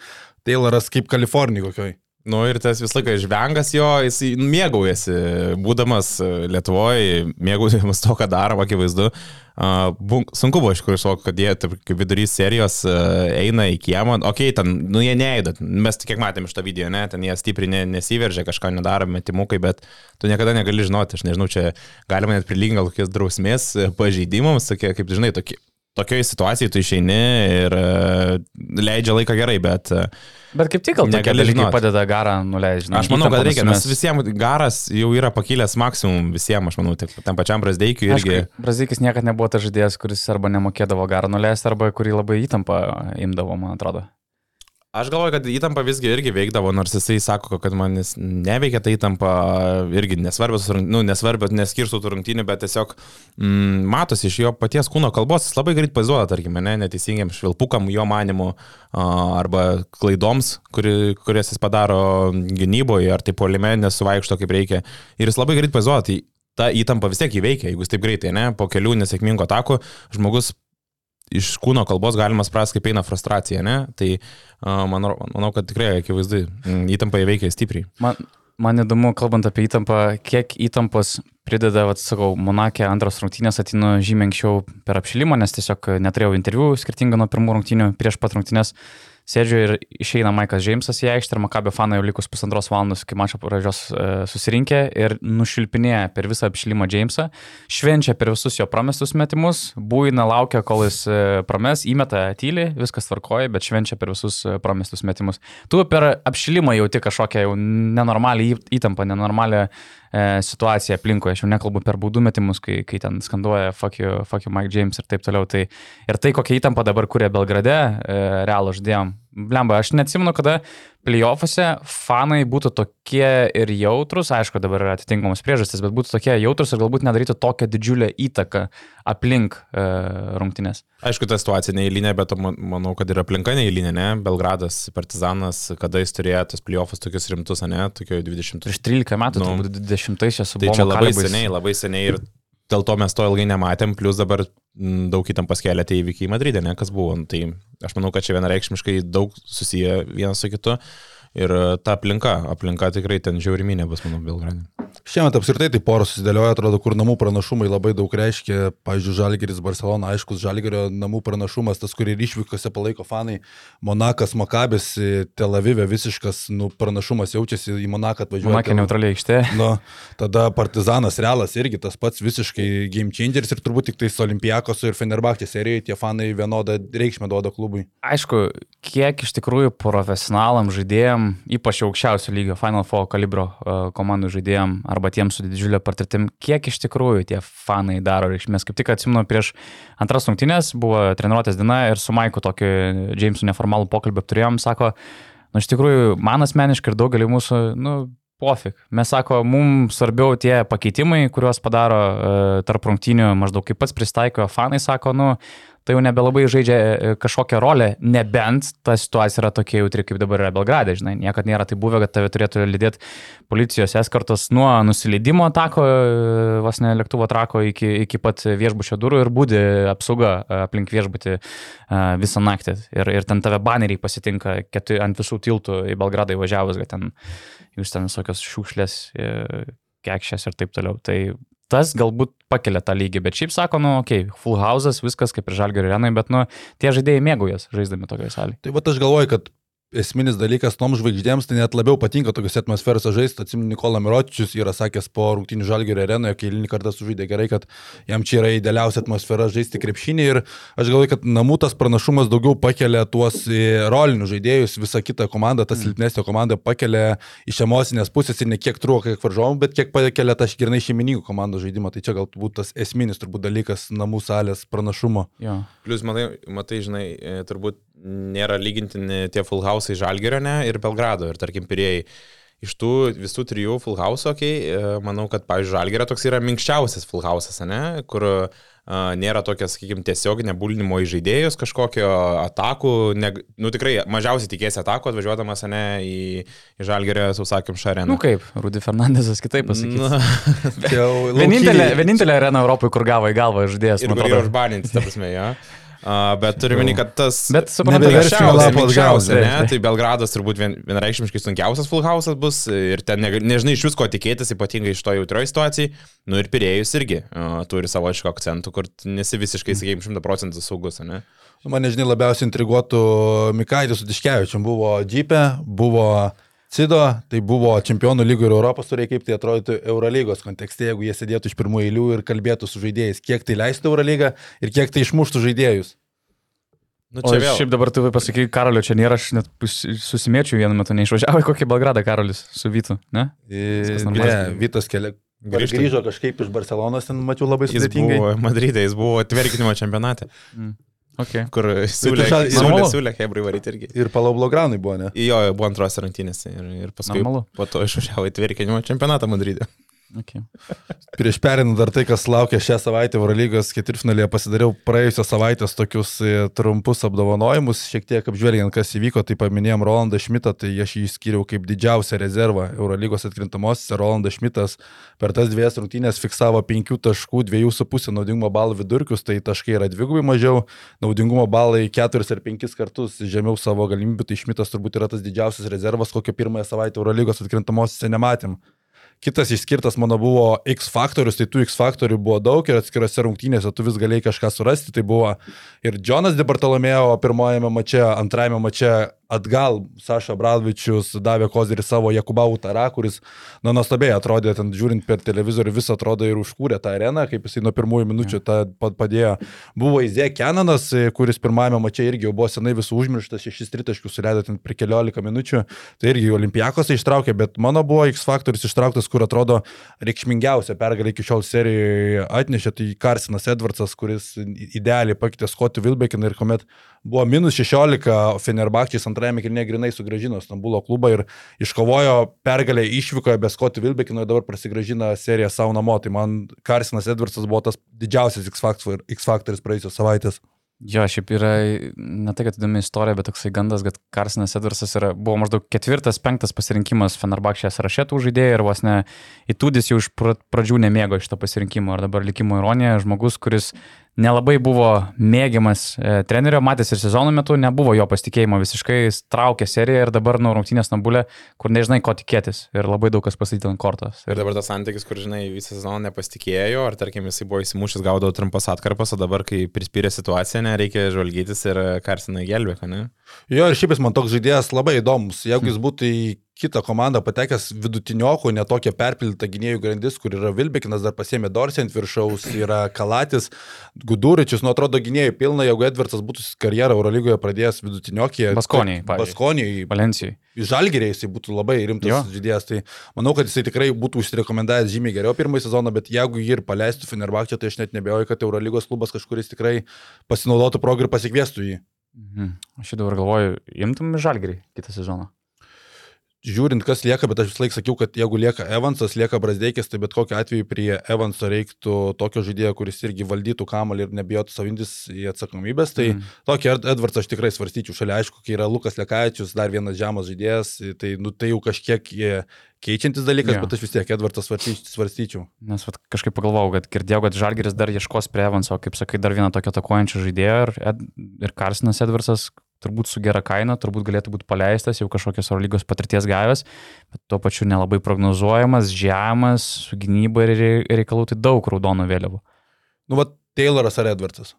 Tayloras kaip Kalifornijai kokioj. Nu ir tas visą laiką žvengas jo, jis mėgaujasi, būdamas Lietuvoje, mėgaujamas to, ką daro, akivaizdu. Uh, sunku buvo iš tikrųjų suvokti, kad jie taip, kaip vidurys serijos uh, eina į kiemą. Ok, ten, nu jie neįda, mes tik kiek matėm iš to video, ne, ten jie stipriai ne, nesiveržia, kažką nedaro, metimukai, bet tu niekada negali žinoti, aš nežinau, čia galima net prilyginti gal kokias drausmės pažeidimams, tokie, kaip žinai, tokie tokioje situacijoje tu išeini ir uh, leidžia laiką gerai, bet... Uh, bet kaip tik gal tokie dalykai padeda garą nuleisti. Aš manau, kad reikia, nes visiems garas jau yra pakilęs maksimum visiems, aš manau, taip, tam pačiam Brazdeikiui irgi. Brazdeikis niekada nebuvo tas žaidėjas, kuris arba nemokėdavo garą nuleisti, arba kurį labai įtampą imdavo, man atrodo. Aš galvoju, kad įtampa visgi irgi veikdavo, nors jisai sako, kad man neveikia ta įtampa, irgi nesvarbios, nu, nesvarbios, neskirstų tų rungtynių, bet tiesiog mm, matosi iš jo paties kūno kalbos, jis labai greit pazuoda, tarkime, ne, neteisingiam švilpukam jo manimu arba klaidoms, kuri, kurias jis padaro gynyboje, ar tai polime nesuvaikšto kaip reikia. Ir jis labai greit pazuoda, tai ta įtampa vis tiek įveikia, jeigu jis taip greitai, ne, po kelių nesėkmingų atakų žmogus iš kūno kalbos galima spręsti, kaip eina frustracija, ne? Tai manau, manau, kad tikrai akivaizdai įtampa įveikia stipriai. Man, man įdomu, kalbant apie įtampą, kiek įtampos prideda, vat, sakau, Monakė antros rungtynės atinu žymiai anksčiau per apšilimą, nes tiesiog neturėjau interviu skirtingą nuo pirmų rungtynių prieš pat rungtynės. Uh, Sėdžiu ir išeina Maikas Džeimsas į aikštę ir Makabio fanai jau likus pusantros valandos iki mačo pradžios e, susirinkė ir nušilpinėja per visą apšilimą Džeimsą, švenčia per visus jo pramestus metimus, būina laukia, kol jis e, prames, įmeta tyli, viskas tvarkoja, bet švenčia per visus e, pramestus metimus. Tu per apšilimą jauti kažkokią jau nenormalią įtampą, nenormalią situaciją aplinkoje, aš jau nekalbu per baudų metimus, kai, kai ten skanduoja fuck you, fuck you Mike James ir taip toliau. Tai, ir tai, kokia įtampa dabar kuria Belgrade, e, realų ždėjom. Blemba, aš neatsimenu, kada playoffuose fanai būtų tokie ir jautrus, aišku, dabar yra atitinkamos priežastys, bet būtų tokie jautrus ir galbūt nedarytų tokią didžiulę įtaką aplink e, rungtynės. Aišku, ta situacija neįlinė, bet manau, kad ir aplinka neįlinė, ne? Belgradas, Partizanas, kada jis turėjo tos playoffus tokius rimtus, ne? Tokio 20. Prieš 13 metų, nu, turbūt 20 čia su Tai čia labai kalibais. seniai, labai seniai ir dėl to mes to ilgai nematėm, plus dabar daug įtampos kelia tie įvykiai Madride, ne, kas buvo. Nu, tai aš manau, kad čia vienareikšmiškai daug susiję vienas su kitu. Ir ta aplinka, aplinka tikrai ten žiauriminė bus, manau, Belgradė. Šiemet apskritai tai poros susidėlioja, atrodo, kur namų pranašumai labai daug reiškia. Pavyzdžiui, Žalgeris Barcelona, aiškus Žalgerio namų pranašumas, tas, kurį išvykose palaiko fanai. Monakas, Makabės, Tel Avive visiškas nu, pranašumas jaučiasi į Monaką atvažiuoti. Monakė neutraliai aikštė. Nu, tada Partizanas Realas irgi tas pats visiškai game changeris ir turbūt tik tais Olimpijakos ir Fenerbahčė serijoje tie fanai vienodą reikšmę duoda klubui. Aišku, kiek iš tikrųjų profesionalam žaidėjim, ypač aukščiausio lygio Final Four kalibro uh, komandų žaidėjim, arba tiems su didžiulė patirtim, kiek iš tikrųjų tie fanai daro reikšmės. Kaip tik atsimenu, prieš antras rungtynės buvo treniruotės diena ir su Maiku tokį Jamesų neformalų pokalbį turėjom, sako, nu iš tikrųjų, man asmeniškai ir daugelį mūsų, nu, pofik. Mes sako, mums svarbiau tie pakeitimai, kuriuos padaro e, tarp rungtynių, maždaug kaip pats pristaiko, fanai sako, nu, tai jau nebelabai žaidžia e, kažkokią rolę, nebent ta situacija yra tokia jautri, kaip dabar yra Belgradė, žinai, niekada nėra tai buvę, kad tave turėtų lydėti policijos eskartos nuo nusileidimo tako, e, vos ne lėktuvo trako iki, iki pat viešbučio durų ir būdi apsauga aplink viešbutį visą naktį. Ir, ir ten tave baneriai pasitinka keturi, ant visų tiltų į Belgradą įvažiavus, kad ten jūs ten visokios šiukšlės, kekšės ir taip toliau. Tai tas galbūt pakelia tą lygį, bet šiaip sako, nu, okei, okay, full house'as, viskas kaip ir žalgerio arenai, bet, nu, tie žaidėjai mėgaujas žaisdami tokioje salėje. Tai va aš galvoju, kad esminis dalykas tom žvaigždėms, tai net labiau patinka tokiuose atmosferose žaisti. Atsimenu, Nikola Miročius yra sakęs po rungtinių žalgerio arenoje, kai eilinį kartą sužaidė gerai, kad jam čia yra idealiausia atmosfera žaisti krepšinį ir aš galvoju, kad namų tas pranašumas daugiau pakelia tuos e, rolinius žaidėjus, visą kitą komandą, tas mm. silpnesnė komanda pakelia iš emocinės pusės ir ne kiek truko, kiek varžovų, bet kiek pakelia tą grinai šeimininkų komandos žaidimą. Tai čia galbūt tas esminis turbūt dalykas namų salės pranašumo. Jo. Plius, matai, matai, žinai, e, turbūt nėra lygintini tie full house'ai Žalgerio ne, ir Belgrado ir tarkim pirėjai. Iš tų visų trijų full house, okay, e, manau, kad, pavyzdžiui, Žalgerio toks yra minkščiausias full house'as, ne, kur uh, nėra tokia, sakykime, tiesioginė bulinimo į žaidėjus, kažkokio atakų, ne, nu tikrai mažiausiai tikėsi atakų atvažiuodamas ne į, į Žalgerio, sausakėm, šareną. Nu kaip, Rudy Fernandesas kitaip pasakė. vienintelė, vienintelė arena Europoje, kur gavo į galvą žaidėjas. Ir kur yra užbaninti, ta prasme, jo. Ja. Bet turiu meni, kad tas... Bet suprantu, kad ne, tai Belgradas turbūt vien, vienareikšmiškai sunkiausias full house'as bus ir ten ne, nežinai iš vis ko tikėtis, ypatingai iš to jautrioje situacijai. Nu ir pirėjus irgi uh, turi savo aišku akcentų, kur nesi visiškai, sakykime, 100 procentų saugus, ne? Nu, mane, žinai, labiausiai intriguotų Mikaitis su Diškevičiam. Buvo Džipė, buvo Cido, tai buvo čempionų lygų ir Europos turėjai, kaip tai atrodytų Eurolygos kontekste, jeigu jie sėdėtų iš pirmųjų eilių ir kalbėtų su žaidėjais, kiek tai leistų Eurolygą ir kiek tai išmuštų žaidėjus. Nu, čia o vėl. šiaip dabar tu pasakai, Karolio čia nėra, aš net susimėčiau vienu metu, neišvažiavo į kokį Belgradą Karolis su Vytu, ne? Ne, Vytas kelias. Grįžta. Grįžo kažkaip iš Barcelonos, ten mačiau labai sudėtingai. Jis buvo Madride, jis buvo tverkinimo čempionate. Mm. Okay. kur siūlė, žal- siūlė, siūlė Hebrai varyti irgi. Ir Palablogranai buvo, ne? Jo, jo, buvo antros rungtynės ir, ir paskui Normalu. po to išvažiavo į tvirkinimo čempionatą Madride. Okay. Prieš perinant dar tai, kas laukia šią savaitę Eurolygos ketvirtfinalėje, pasidariau praėjusios savaitės tokius e, trumpus apdovanojimus, šiek tiek apžvelgiant, kas įvyko, tai paminėjom Rolandą Šmitą, tai aš jį skiriau kaip didžiausią rezervą Eurolygos atkrintamosiose. Rolandas Šmitas per tas dviejas rungtynės fiksavo 5 taškų, 2,5 naudingumo balų vidurkius, tai taškai yra dvigubai mažiau, naudingumo balai 4 ar 5 kartus žemiau savo galimybių, tai Šmitas turbūt yra tas didžiausias rezervas, kokio pirmąją savaitę Eurolygos atkrintamosiose nematėm. Kitas išskirtas mano buvo X faktorius, tai tų X faktorių buvo daug ir atskirose rungtynėse tu vis galėjai kažką surasti. Tai buvo ir Jonas Debartolomėjo pirmojame mače, antrajame mače atgal Saša Bradvičius davė kozirį savo Jakubavų Tarą, kuris, na, nuostabiai atrodė, ten žiūrint per televizorių, vis atrodo ir užkūrė tą areną, kaip jisai nuo pirmųjų minučių tą pa- padėjo. Buvo Izė Kenanas, kuris pirmajame mače irgi jau buvo senai visų užmirštas, šešis tritaškius suleido ten per keliolika minučių, tai irgi Olimpijakos ištraukė, bet mano buvo X faktorius ištrauktas, kur atrodo reikšmingiausia pergalė iki šiol serijoje atnešė, tai Karsinas Edvardsas, kuris idealiai pakeitė Skotį Vilbekiną ir kuomet buvo minus 16, Fenerbakčiais antrajame kilnė grinai sugražino Stambulo klubą ir iškovojo pergalę išvykoje be Skotį Vilbekino ir dabar prasigražina seriją savo namo. Tai man Karsinas Edvardsas buvo tas didžiausias X faktor- X faktorius praėjusios savaitės. Jo, šiaip yra ne tai, kad įdomi istorija, bet toksai gandas, kad Karsinas Edvarsas yra, buvo maždaug ketvirtas, penktas pasirinkimas Fenerbakšė sąraše tų žaidėjų ir vos ne įtūdis jau iš pra- pradžių nemėgo šito pasirinkimo. Ir dabar likimo ironija, žmogus, kuris nelabai buvo mėgiamas e, trenerio, matęs ir sezono metu, nebuvo jo pasitikėjimo visiškai, jis traukė seriją ir dabar nuo rungtynės Stambulė, kur nežinai, ko tikėtis. Ir labai daug kas pasakyta ant kortos. Ir dabar tas santykis, kur, žinai, visą sezoną nepasitikėjo, ar tarkim jisai buvo įsimušęs, gaudavo trumpas atkarpas, o dabar, kai prispyrė situaciją, nereikia žvalgytis ir Karsiną gelbėka, ne? Jo, ir šiaip jis man toks žaidėjas labai įdomus. Jeigu jis būtų į kitą komandą patekęs vidutiniokų, netokia perpildyta gynėjų grandis, kur yra Vilbekinas, dar pasėmė Dorsį ant viršaus, yra Kalatis, Guduričius, nu atrodo gynėjų pilna, jeigu Edvardsas būtų karjerą Eurolygoje pradėjęs vidutiniokį. Baskonijai, pavyzdžiui. Baskonijai, Valencijai. Žalgeriai jisai būtų labai rimtas Jo. žaidėjas, tai manau, kad jisai tikrai būtų užsirekomendavęs žymiai geriau pirmąjį sezoną, bet jeigu jį ir paleistų Fenerbakčia, tai aš net nebejoju, kad Eurolygos klubas kažkuris tikrai pasinaudotų progą ir pasikviestų jį. Mhm. Aš jau dabar galvoju, imtum žalgerį kitą sezoną. Žiūrint, kas lieka, bet aš vis laik sakiau, kad jeigu lieka Evansas, lieka Brasdeikis, tai bet kokiu atveju prie Evanso reiktų tokio žaidėjo, kuris irgi valdytų kamalį ir nebijotų savintis į atsakomybės. Tai mm. tokį Ed- Edvardsą aš tikrai svarstyčiau. Šalia aišku, kai yra Lukas Lekaičius, dar vienas žemas žaidėjas, tai, nu, tai jau kažkiek e, keičiantis dalykas, Jo. bet aš vis tiek Edvardsą svarstyč- svarstyčiau. Nes vat, kažkaip pagalvojau, kad girdėjau, kad Žalgeris dar ieškos prie Evanso, kaip sakai, dar vieną tokio atakuojančio žaidėjo ir, Ed, ir Karsinas Edvarsas turbūt su gera kaina, turbūt galėtų būti paleistas, jau kažkokios oro lygos patirties gavęs, bet tuo pačiu nelabai prognozuojamas, žemas, su gynyba ir rei- reikalų, tai daug raudonų vėliavų. Nu, va, Tayloras ar Edvardsas.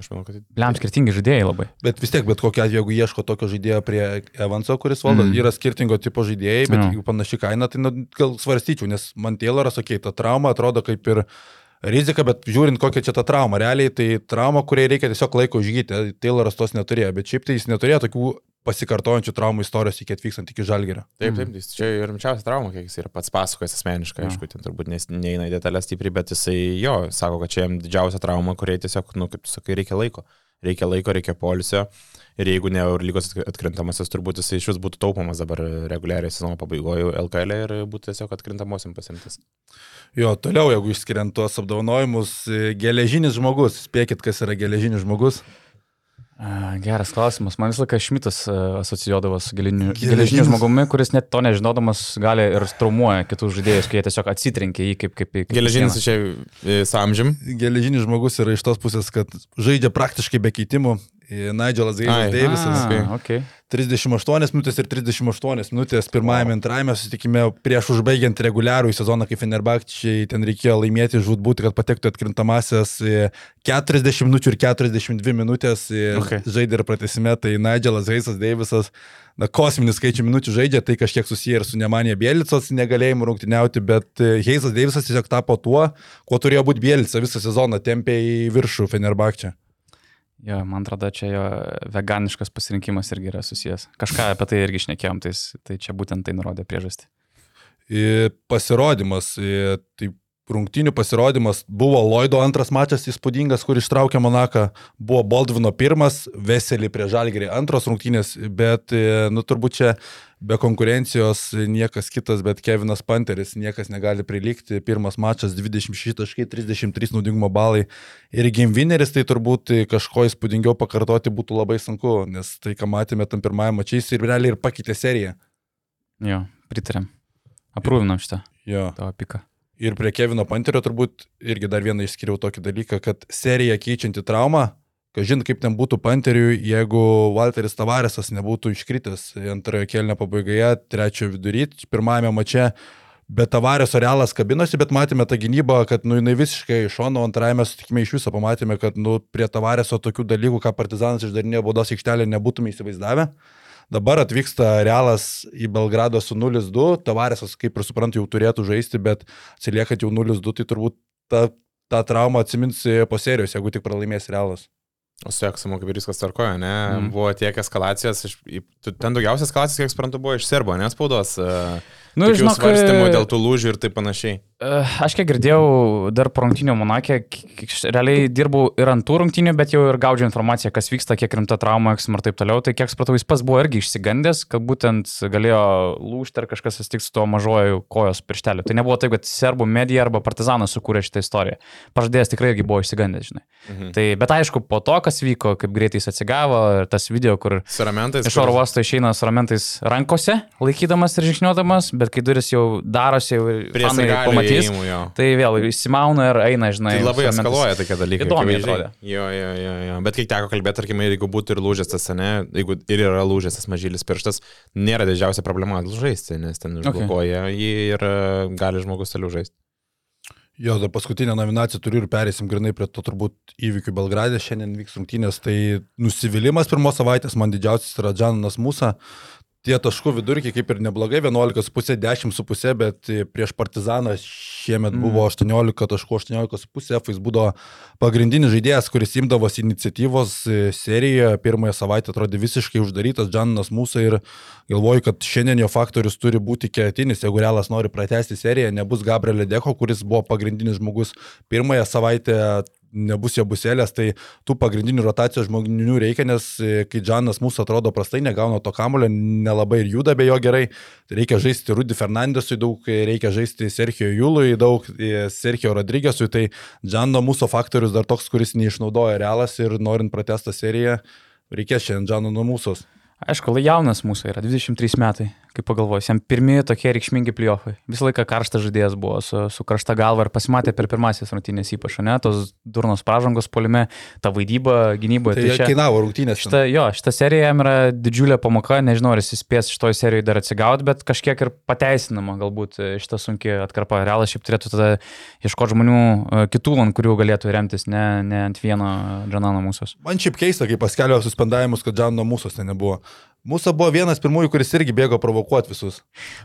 Aš manau, kad... Liam skirtingi žaidėjai labai. Bet vis tiek, bet kokia atveju, jeigu ieško tokio žaidėjo prie Evanso, kuris valdo, Mm. yra skirtingo tipo žaidėjai, bet Jo. jeigu panaši kaina, tai nu, gal svarstyčiau, nes man Tayloras, okei, okay, ta trauma atrodo kaip ir rizika, bet žiūrint, kokia čia ta trauma, realiai tai trauma, kuriai reikia tiesiog laiko išgyti, Tayloras tos neturėjo, bet šiaip tai jis neturėjo tokių pasikartojančių traumų istorijos iki atvykstant iki Žalgerio. Taip, taip, jis čia ir rimčiausia trauma, kiek jis yra pats pasakojęs asmeniškai, Jo. aišku, ten turbūt nes- neina į detalės stipriai, bet jisai jo, sako, kad čia jam didžiausia trauma, kuriai tiesiog, nu, kaip sakai, reikia laiko. Reikia laiko, reikia polisio. Ir jeigu ne lygos atkrintamasis, turbūt jisai iš vis būtų taupomas dabar reguliariai sezono pabaigoje LKL ir būtų tiesiog atkrintamosiam pasimtas. Jo, toliau, jeigu išskiriant tuos apdovanojimus, e, geležinis žmogus, spėkit, kas yra geležinis žmogus. A, Geras klausimas. Man visą laiką Šmitas a, asocijuodavo su geležiniu žmogumi, kuris net to nežinodamas gali ir traumuoja kitus žaidėjus, kai jie tiesiog atsitrenkia į jį kaip... kaip, kaip Geležinis čia e, su amžium. Geležinis žmogus yra iš tos pusės, kad žaidžia praktiškai be keitimų. E, Nigelas Deivisas. A, okay. 38 minutės ir 38 minutės pirmajame, antrajame susitikime prieš užbaigiant reguliarų į sezoną, kai Fenerbakčiai ten reikėjo laimėti žudbūt, kad patektų atkrintamasias e, 40 minučių ir 42 minutės e, Okay. žaidė ir pratesime, tai Nigelas Gaisas Deivisas, na, kosminis skaičių minučių žaidžia, tai kažkiek susiję ir su Nemanė Bielicos negalėjimu rungtyniauti, bet Heisas Deivisas tiesiog tapo tuo, kuo turėjo būti Bielica visą sezoną, tempė į viršų Fenerbakčią. Jo, man atrodo, čia jo veganiškas pasirinkimas irgi yra susijęs. Kažką apie tai irgi šnekėjom, tai, tai čia būtent tai nurodė priežastį. Pasirodymas, e, tai rungtinių pasirodymas buvo Lloydo antras mačas įspūdingas, kur ištraukė Monaką, buvo Baldvino pirmas, Veselį prie Žalgerį antros rungtinės, bet, e, nu, turbūt čia be konkurencijos niekas kitas, bet Kevinas Panteris, niekas negali prilygti. Pirmas mačas 26 taškai, 33 naudingumo balai ir gimvineris, tai turbūt kažko įspūdingiau pakartoti būtų labai sunku, nes tai, ką matėme tam pirmajame mačiais ir realiai ir pakeitė seriją. Jo, pritarėm. Aprūvinam šitą. Jo. Tavo piką. Ir prie Kevino Panterio turbūt irgi dar vieną išskiriau tokį dalyką, kad serija keičianti traumą, kažin kaip ten būtų Panteriui, jeigu Walteris Tavaresas nebūtų iškritęs antrojo kelnio pabaigoje, trečiojo vidury, pirmajame mače, bet Tavareso realas kabinosi, bet matėme tą gynybą, kad nu, jinai visiškai iš šono, antrajame sutikime iš viso pamatėme, kad nu, prie Tavareso tokių dalykų, ką Partizanas išdarinėjo baudos aikštelė, nebūtume įsivaizdavę. Dabar atvyksta Realas į Belgrado su 0-2, Tavaresas, kaip ir suprantu, jau turėtų žaisti, bet atsiliekant jau 0-2, tai turbūt ta, tą traumą atsimins po serijos, jeigu tik pralaimės Realas. O su Eksamu kaip ir viskas tarkoja, ne? Mm. Buvo tiek eskalacijos, iš, ten daugiausias eskalacijos, kiek suprantu, buvo iš Serbo, nes spaudos. Nu, žinok, svarstymų dėl tų lūžių ir taip panašiai. Aš kiek girdėjau dar po rungtinių Monakė, realiai dirbau ir ant tų rungtinių, bet jau ir gaudžiau informaciją, kas vyksta, kiek rimta trauma, eksam ir taip toliau. Tai kiek supratau, jis pats buvo irgi išsigandęs, kad būtent galėjo lūžti ar kažkas atsitiks su tuo mažoju kojos piršteliu. Tai nebuvo taip, kad serbų medija arba partizanas sukūrė šitą istoriją. Pažadėjęs tikrai irgi buvo išsigandęs, žinai. Mhm. Tai, bet aišku, po to, kas vyko, kaip greitai jis atsigavo, tas video, kur iš oro uosto išeina su ramentais rankose, laikydamas ir žingsniuodamas, bet kai duris jau darosi, jau fanai pamatys įėjimų, jo. Tai vėl įsimauna ir eina, žinai. Tai labai eskaluoja tokie dalykai. Įdomiai atrodė. Jo, jo, jo, jo. Bet kai teko kalbėti, tarkim, jeigu būtų ir lūžęs tas, ne, jeigu ir yra lūžęs tas mažylis pirštas, nėra didžiausia problema žaisti, nes ten užblokuoja okay. jį ir e, gali žmogus toliau žaisti. Jo, dar paskutinę nominaciją turiu ir perėsim grinai prie to turbūt įvykių Belgradė. Šiandien vyks rungtynės, tai nusivylimas pirmos savaitės man didžiausias yra Džanas Musa tie taškų vidurkiai kaip ir neblogai, 11,5, 10,5, bet prieš Partizaną šiemet buvo 18 taškų, 18,5, F, jis būdavo pagrindinis žaidėjas, kuris imdavosi iniciatyvos serijoje, pirmąją savaitę atrodė visiškai uždarytas Džanas Mūsų ir galvoju, kad šiandien jo faktorius turi būti kertinis, jeigu Realas nori pratesti seriją, nebus Gabrielė Deko, kuris buvo pagrindinis žmogus pirmąją savaitę nebus jo buselės, tai tų pagrindinių rotacijos žmonių reikia, nes e, kai Džanas mūsų atrodo prastai, negauna to kamulio, nelabai ir juda be jo gerai, tai reikia žaisti Rudy Fernandesui daug, reikia žaisti Sergio Jului daug, e, Sergio Rodrygėsui, tai Džano mūsų faktorius dar toks, kuris neišnaudoja realas ir norint pratestą seriją, reikės šiandien Džano nuo mūsų. Aišku, jaunas mūsų yra, 23 metai kaip pagalvojus, jam pirmieji tokie reikšmingi pliofai. Visą laiką karštas žaidėjas buvo su, su karšta galva ir pasimatė per pirmasis rungtynės ypač, ne, tos durnos pražangos polime, ta vaidyba gynyboje. Tai, tai čia kainavo rungtynės. Šita, jo, šita serija jam yra didžiulė pamoka, nežinau, ar jis spės šitoje serijoje dar atsigauti, bet kažkiek ir pateisinama galbūt šita sunki atkarpa. Realas šiaip turėtų tada ieškoti žmonių e, kitų, ant kurių galėtų remtis, ne, ne ant vieno Džanano mūsų. Man šiaip keista, kai paskelbė suspendavimus, kad Džanano mūsų ten nebuvo. Mūsų buvo vienas pirmųjų, kuris irgi bėgo provokuoti visus.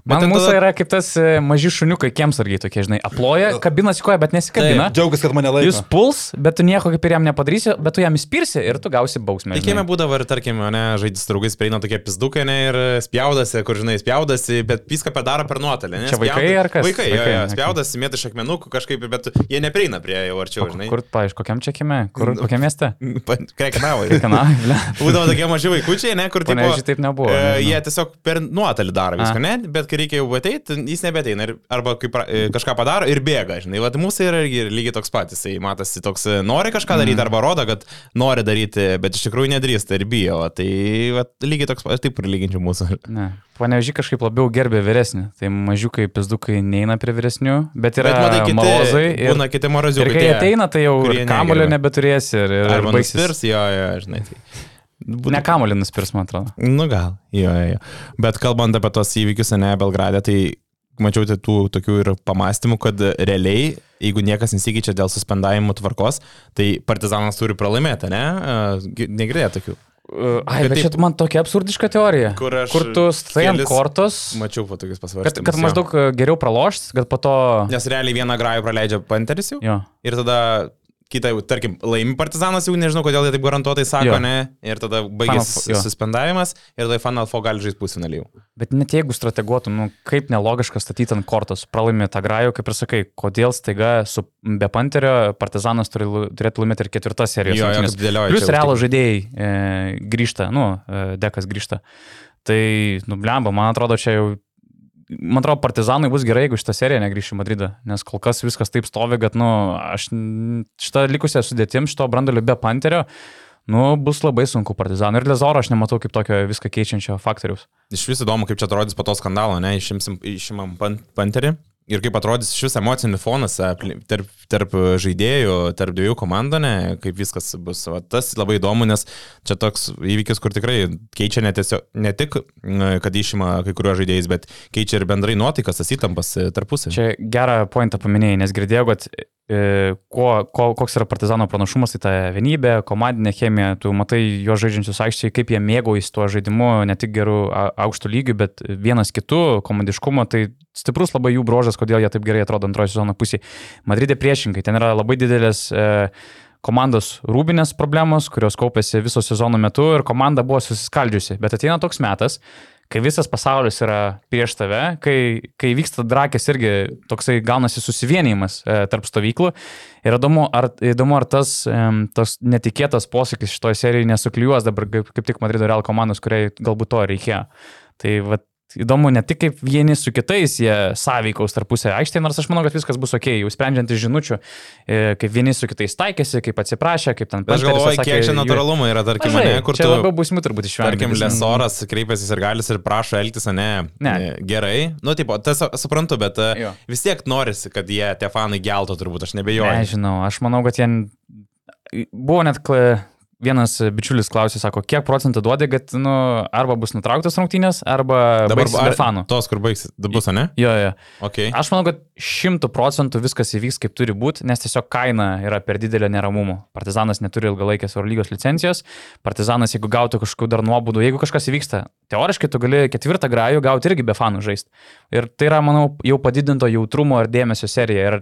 Man mūsų tada... yra kaip tas e, maži šuniukai, kiemsargiai tokie, žinai, aploja, kabinas į koją, bet nesikabina. Džiaugiasi, kad mane laiko. Jūs puls, bet tu nieko kaip ir jam nepadarysi, bet tu jam įspirsi ir tu gausi bausmę. Tikėjime būdavo ir, tarkim, ne, žaidys draugais prieina tokie pizdukai, ne, ir spjaudasi, kur, žinai, spjaudasi, bet viską padaro per nuotolį. Čia vaikai spjauda... ar kas? Vaikai, vaikai jo, jo, spjaudasi, mėtai iš akmenukų kažkaip, bet jie neprieina prie jau arčiau, žinai. Kur, paaišku, kokiam čia kieme? Kur, nu, kokiam mieste? Krekenavai. Krekenavai. Būdavo tokie maži vaikučiai, ne, kur tipo, taip nebuvo. E, jie tiesiog per nuotolį daro viską, ne? Bet kai reikia jau ateiti, jis nebeteina. Arba kai pra, e, kažką padaro ir bėga, žinai. Vat mūsų yra irgi lygiai toks pat. Jisai matosi toks, e, nori kažką daryti, mm. arba rodo, kad nori daryti, bet iš tikrųjų nedrįsta ir bijo. Tai vat, lygiai toks pat, taip prilyginčiau mūsų. Ne. Paneveži kažkaip labiau gerbė vyresnį. Tai mažiukai pizdukai neina prie vyresnių, bet yra bet, matai, kiti. Ir, būna kiti moroziukai. Ir kai ateina, tai jau kamulio nebeturėsi. Ir, ir arba baigsis. Jo, jo, žinai. Tai. Būtų... Ne kamolį nuspirs, man atrodo. Nu gal, jo, jo, jo. Bet kalbant apie tos įvykius, ne, Belgradė, tai mačiau tai tų tokių ir pamastymų, kad realiai, jeigu niekas nesikeičia dėl suspendavimo tvarkos, tai partizanas turi pralaimėti, ne? Negirdėjai tokių. Ai, bet taip, čia man tokia absurdiška teorija. Kur, kur tu stai ant kortos. Mačiau po tokius pasvarstymus. Kad, kad maždaug geriau pralošt, kad po to... Nes realiai vieną grajų praleidžia Panteris jau. Jo. Ir tada kitą, tarkim, laimi partizanas, jau nežinau, kodėl jie taip garantuotai sako, Jo. ne, ir tada baigėsi suspendavimas ir tada Final Four gali žaisti pusfinalį jau. Bet net jeigu strateguotum, nu, kaip nelogiška statyti ant kortos, pralaimi tą grajų, kaip ir sakai, kodėl staiga su be panterio partizanas turi, turėtų laimėti ir ketvirtas serijos. Jo, jo, dėlioja Plius tik- žaidėjai e, grįžta, nu, e, dekas grįžta. Tai, nu, blemba, man atrodo, čia jau, man atrodo, partizanai bus gerai, jeigu šitą seriją negrįš į Madridą, nes kol kas viskas taip stovi, kad, nu, aš šitą likusią sudėtim, šito brandolio be panterio, nu, bus labai sunku partizanui. Ir Lezoro aš nematau kaip tokio viską keičiančio faktoriaus. Iš vis įdomu, kaip čia atrodys po to skandalo, ne, išimsim, išimam pan, panterį. Ir kaip atrodys iš vis emocinis fonas apli- tarp, tarp žaidėjų, tarp dviejų komandų, ne, kaip viskas bus. Va, tas labai įdomu, nes čia toks įvykis, kur tikrai keičia ne, tiesiog, ne tik, mm, kad išima kai kuriuos žaidėjus, bet keičia ir bendrai nuotaikas, tas įtampas e, tarpusai. Čia gerą pointą paminėjai, nes girdėjau, kad e, ko, ko, koks yra partizano pranašumas, tai ta vienybė, komandinė chemija, tu matai jo žaidžiančius aikščiai, kaip jie mėgaujasi tuo žaidimu, ne tik gerų aukštų lygių, bet vienas kitų, komandiškumo, tai stiprus labai jų brožas, kodėl jie taip gerai atrodo antrojo sezono pusėje. Madridė priešingai, ten yra labai didelės e, komandos rūbinės problemos, kurios kaupėsi viso sezono metu ir komanda buvo susiskaldžiusi. Bet ateina toks metas, kai visas pasaulis yra prieš tave, kai, kai vyksta drakės irgi toksai gaunasi susivienijimas e, tarp stovyklų. Ir įdomu, ar, įdomu, ar tas, em, tas netikėtas posūkis šitoje serijoje nesuklijuos dabar kaip, kaip tik Madrido Real komandos, kuriai galbūt to reikėjo. Tai vat, įdomu ne tik kaip vieni su kitais jie sąveikaus tarpusę aikštėje, nors aš manau, kad viskas bus ok, jau sprendžiant iš žinučių, e, kaip vieni su kitais taikėsi, kaip atsiprašė, kaip ten Bet aš galvoju, pasakė, kiek čia natūralumo yra, tarkim, Mažai, ne, kur čia tu... labiau būsimų turbūt išvengti. Tarkim, Lesoras kreipiasi ir galis ir prašo elgtis, ne, Ne. gerai. Nu, tipo, tas suprantu, bet e, Jo. vis tiek norisi, kad jie, tie fanai geltų turbūt, aš nebejoju. Nežinau, aš manau, kad jie... Buvo net kla- vienas bičiulis klausė, sako, kiek procentų duodi, kad nu, arba bus nutrauktas rungtynės, arba Dabar be fanų. Tos, kur baigsis, bus, ne? Jo, jo. Okay. Aš manau, kad šimtų procentų viskas įvyks kaip turi būti, nes tiesiog kaina yra per didelio neramumo. Partizanas neturi ilgalaikės Eurolygos licencijos, Partizanas, jeigu gautų kažkokių dar nuobodų, jeigu kažkas įvyksta, teoriškai tu gali ketvirtą grajų gauti irgi be fanų žaisti. Ir tai yra, manau, jau padidinto jautrumo ir dėmesio serija. Ir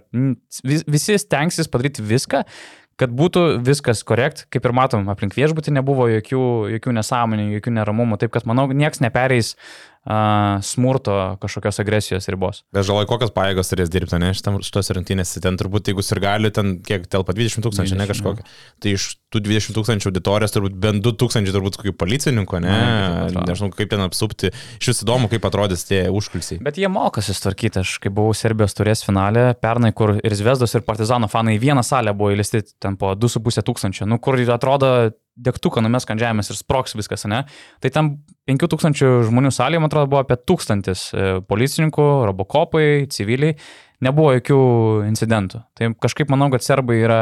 vis- visi stengsis padaryti viską, kad būtų viskas korekt, kaip ir matom, aplink viešbutį nebuvo jokių, jokių nesąmonių, jokių neramumų, taip kad manau, niekas nepereis smurto kažkokios agresijos ribos. Bet žaloj, kokios pajėgos turės dirbti, ne, šitam, šitos rungtynėse, ten turbūt, jeigu ir gali, ten kiek telpa 20 tūkstančių, ne 20, kažkokia. Tai iš tų 20 tūkstančių auditorijos turbūt bent 2 tūkstančiai turbūt kokių policininkų, ne, atrodo. nežinau, kaip ten apsupti. Iš vis įdomu, kaip atrodys tie užkulsiai. Bet jie moka susitvarkyti. Aš kai buvau Serbijos turės finale, pernai, kur ir Zvezdos, ir Partizano fanai vieną salę buvo įlisti ten po 2,5 tūkstančio, nu kur atrodo degtuką numes ant žemės ir sproks viskas, ne? Tai tam 5000 žmonių salėje, man atrodo, buvo apie 1000 e, policininkų, robokopai, civiliai. Nebuvo jokių incidentų. Tai kažkaip manau, kad serbai yra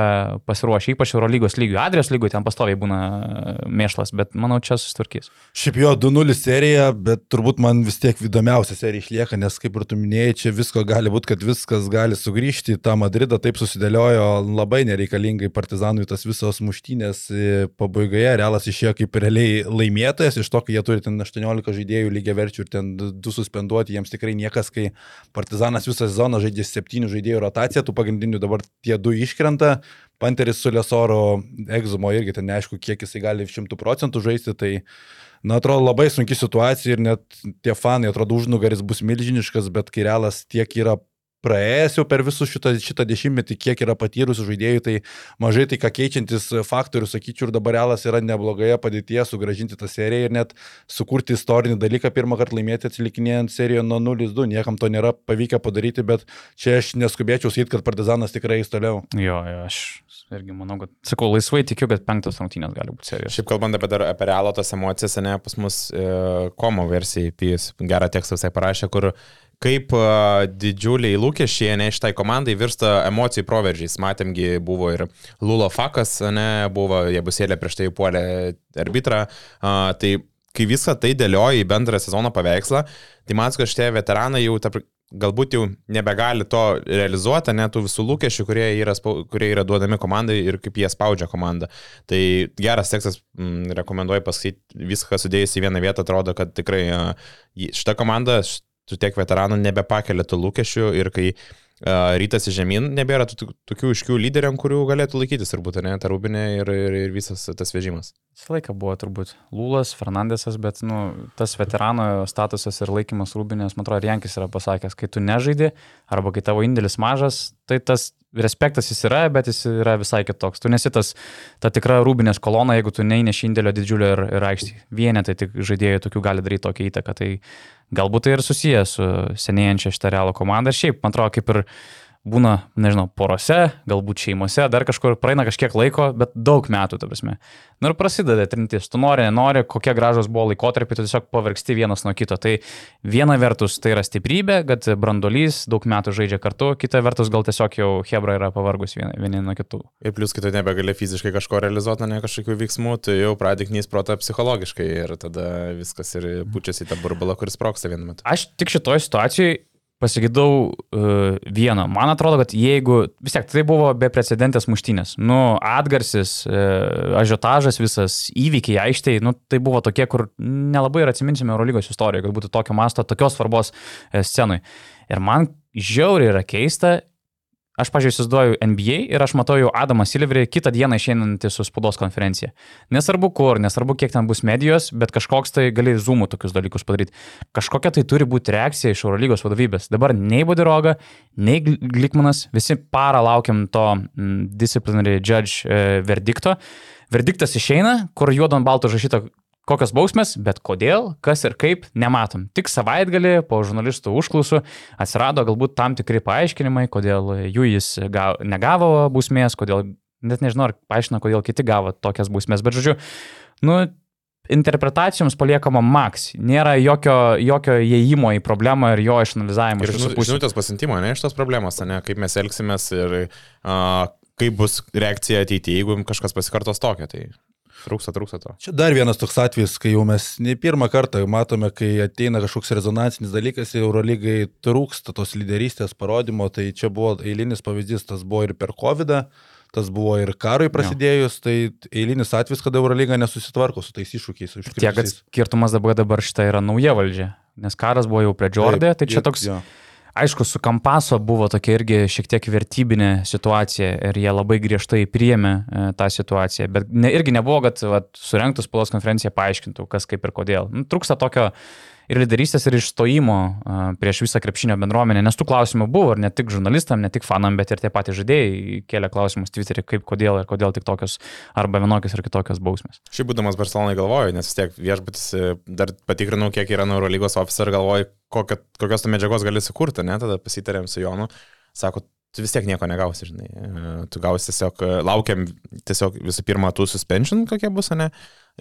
pasiruošę, ypač Eurolygos lygių. Adrijos lygių ten pastoviai būna e, mėšlas, bet manau, čia susitvarkys. Šiaip jo 2-0 serija, bet turbūt man vis tiek įdomiausia serija išlieka, nes kaip ir tu minėjai, čia visko gali būti, kad viskas gali sugrįžti į tą Madridą, taip susidėliojo labai nereikalingai partizanui tas visos muštynės e, pabaigoje, realas išėjo kaip realiai laimėtojas, iš to, kai jie turi ten 18 žaidėjų lygiai verčių ir ten du suspenduoti, jiems tikrai niekas, kai partizanas visą sezoną žaidė septynių žaidėjų rotaciją, tų pagrindinių dabar tie du iškrenta, Panteris su Lesoro egzumo irgi ten neaišku, kiek jisai gali 100 procentų žaisti, tai Na, atrodo labai sunki situacija ir net tie fanai, atrodo, užnugaris bus milžiniškas, bet kai realas tiek yra praėjęs jau per visų šitą, šitą dešimtmetį, kiek yra patyrusių žaidėjų, tai mažai tai ką keičiantis faktorius, sakyčiau, ir dabar realas yra neblogoje padėtyje sugražinti tą seriją ir net sukurti istorinį dalyką, pirmą kartą laimėti atsilikinėjant seriją nuo 0-2, niekam to nėra pavykę padaryti, bet čia aš neskubėčiau sakyti, kad partizanas tikrai eis toliau. Jo, jo, aš irgi manau, kad, sakau, laisvai tikiu, kad penktas rungtynės gali būti serijos. Šiaip kalbant apie, dar, apie realo tas emocijas, ne, pas mus e, komo versijai, pijus gerą tekstą visai parašė, kur kaip didžiuliai lūkesčiai, ne, šitai komandai virsta emocijų proveržiais. Matėmgi buvo ir Lulo Fakas, ne, buvo, jie busėlė prieš tai puolė arbitrą. A, tai kai visą tai dėlioja į bendrą sezono paveikslą, tai man kad šitie veteranai jau tarp, galbūt jau nebegali to realizuoti, net tų visų lūkesčių, kurie yra, kurie yra duodami komandai ir kaip jie spaudžia komandą. Tai geras tekstas, mm, rekomenduoju paskaityti, viską sudėjus į vieną vietą, atrodo, kad tikrai šita komanda, tų tiek veteranų nebepakelia tų lūkesčių ir kai rytas į žemyn, nebėra tų- tokių iškių lyderių, ant kurių galėtų laikytis turbūt, ne, ta rūbinė ir, ir, ir visas tas vežimas. Visą laiką buvo turbūt Lūlas, Fernandesas, bet nu, tas veterano statusas ir laikymas rūbinės, man atrodo, Jankis yra pasakęs, kai tu nežaidi arba kai tavo indėlis mažas, tai tas respektas jis yra, bet jis yra visai kitoks. Tu nesi tas, ta tikra rūbinės kolona, jeigu tu neįneši indėlio didžiulio ir, ir aikštį. Vienetai tik žaidėjai tokių gali daryti tokią įtaką. Tai galbūt tai ir susijęs su senėjančia šitą realų komandą. Šiaip, man atrodo, kaip ir būna, nežinau, porose, galbūt šeimose, dar kažkur praeina kažkiek laiko, bet daug metų, ta prasme. Na ir prasideda trintis, tu nori, nenori, kokie gražus buvo laikotarpiai, tu tiesiog pavargsti vienas nuo kito. Tai viena vertus tai yra stiprybė, kad brandolys daug metų žaidžia kartu, kita vertus gal tiesiog jau Hebra yra pavargus vieni, vieni nuo kitų. Ir plus, kai tu nebegali fiziškai kažko realizuoti, ne kažkokių veiksmų, tai jau pradėknys protą psichologiškai ir tada viskas ir pučiasi į tą burbulą, kuris sproksta vienu metu. Aš tik šitoje situacijoje pasigydau uh, vieno. Man atrodo, kad jeigu, vis tiek tai buvo beprecedentės muštynės, nu, atgarsis, uh, ažiotažas, visas įvykiai aikštėje, nu, tai buvo tokie, kur nelabai ir atsiminsime Eurolygos istorijoje, kad būtų tokio masto, tokios svarbos uh, scenui. Ir man žiauriai yra keista, Aš, pažiūrėjau, įsivaizduoju NBA ir aš matau jau Adamą Silverį kitą dieną išeinantį su spaudos konferencija. Nesvarbu kur, nesvarbu kiek ten bus medijos, bet kažkoks tai gali zoomų tokius dalykus padaryti. Kažkokia tai turi būti reakcija iš Eurolygos vadovybės. Dabar nei Budiroga, nei Glikmanas, visi parą laukiam to mm, disciplinary judge e, verdikto. Verdiktas išeina, kur juodo ant balto žašyta kokios bausmės, bet kodėl, kas ir kaip, nematom. Tik savaitgalį po žurnalistų užklausų atsirado galbūt tam tikri paaiškinimai, kodėl jų jis gavo, negavo bausmės, kodėl, net nežinau, ar paaiškino, kodėl kiti gavo tokias bausmės, bet žodžiu, nu, interpretacijoms paliekama maks. Nėra jokio, jokio įėjimo į problemą ir jo išanalizavimo. Ir žinu- žinutės pasintimo, ne iš tos problemos, ne, kaip mes elgsimės ir uh, kaip bus reakcija ateityje, jeigu kažkas pasikartos tokia, tai trūksta, trūksta to. Čia dar vienas toks atvejis, kai jau mes ne pirmą kartą matome, kai ateina kažkoks rezonansinis dalykas, Eurolygai trūksta tos lyderystės parodymo, tai čia buvo eilinis pavyzdys, tas buvo ir per COVID, tas buvo ir karui prasidėjus, tai eilinis atvejis, kada Eurolyga nesusitvarko su tais iššūkiais. Tiek, kad skirtumas dabar, dabar šitą yra nauja valdžia, nes karas buvo jau prie Džordė, tai čia toks, jo. Aišku, su Kampaso buvo tokia irgi šiek tiek vertybinė situacija ir jie labai griežtai priėmė e, tą situaciją, bet ne, irgi nebuvo, kad vat, surenktų spaudos konferenciją paaiškintų, kas kaip ir kodėl. Nu, trūksta tokio ir lyderystės, ir išstojimo prieš visą krepšinio bendruomenę, nes tų klausimų buvo ir ne tik žurnalistam, ne tik fanam, bet ir tie patys žaidėjai kėlė klausimus Twitter'e, kaip kodėl ir kodėl tik tokios arba vienokios ir kitokios bausmės. Šiaip būdamas Barcelonai galvoju, nes vis tiek viešbutis e, dar patikrinau, kiek yra Eurolygos ir galvoju, kokio, kokios to medžiagos gali sukurti, ne, tada pasitarėm su Jonu, sako, tu vis tiek nieko negausi, žinai, E, tu gausi tiesiog, e, laukiam tiesiog visų pirma tų suspension, kokie bus, ne,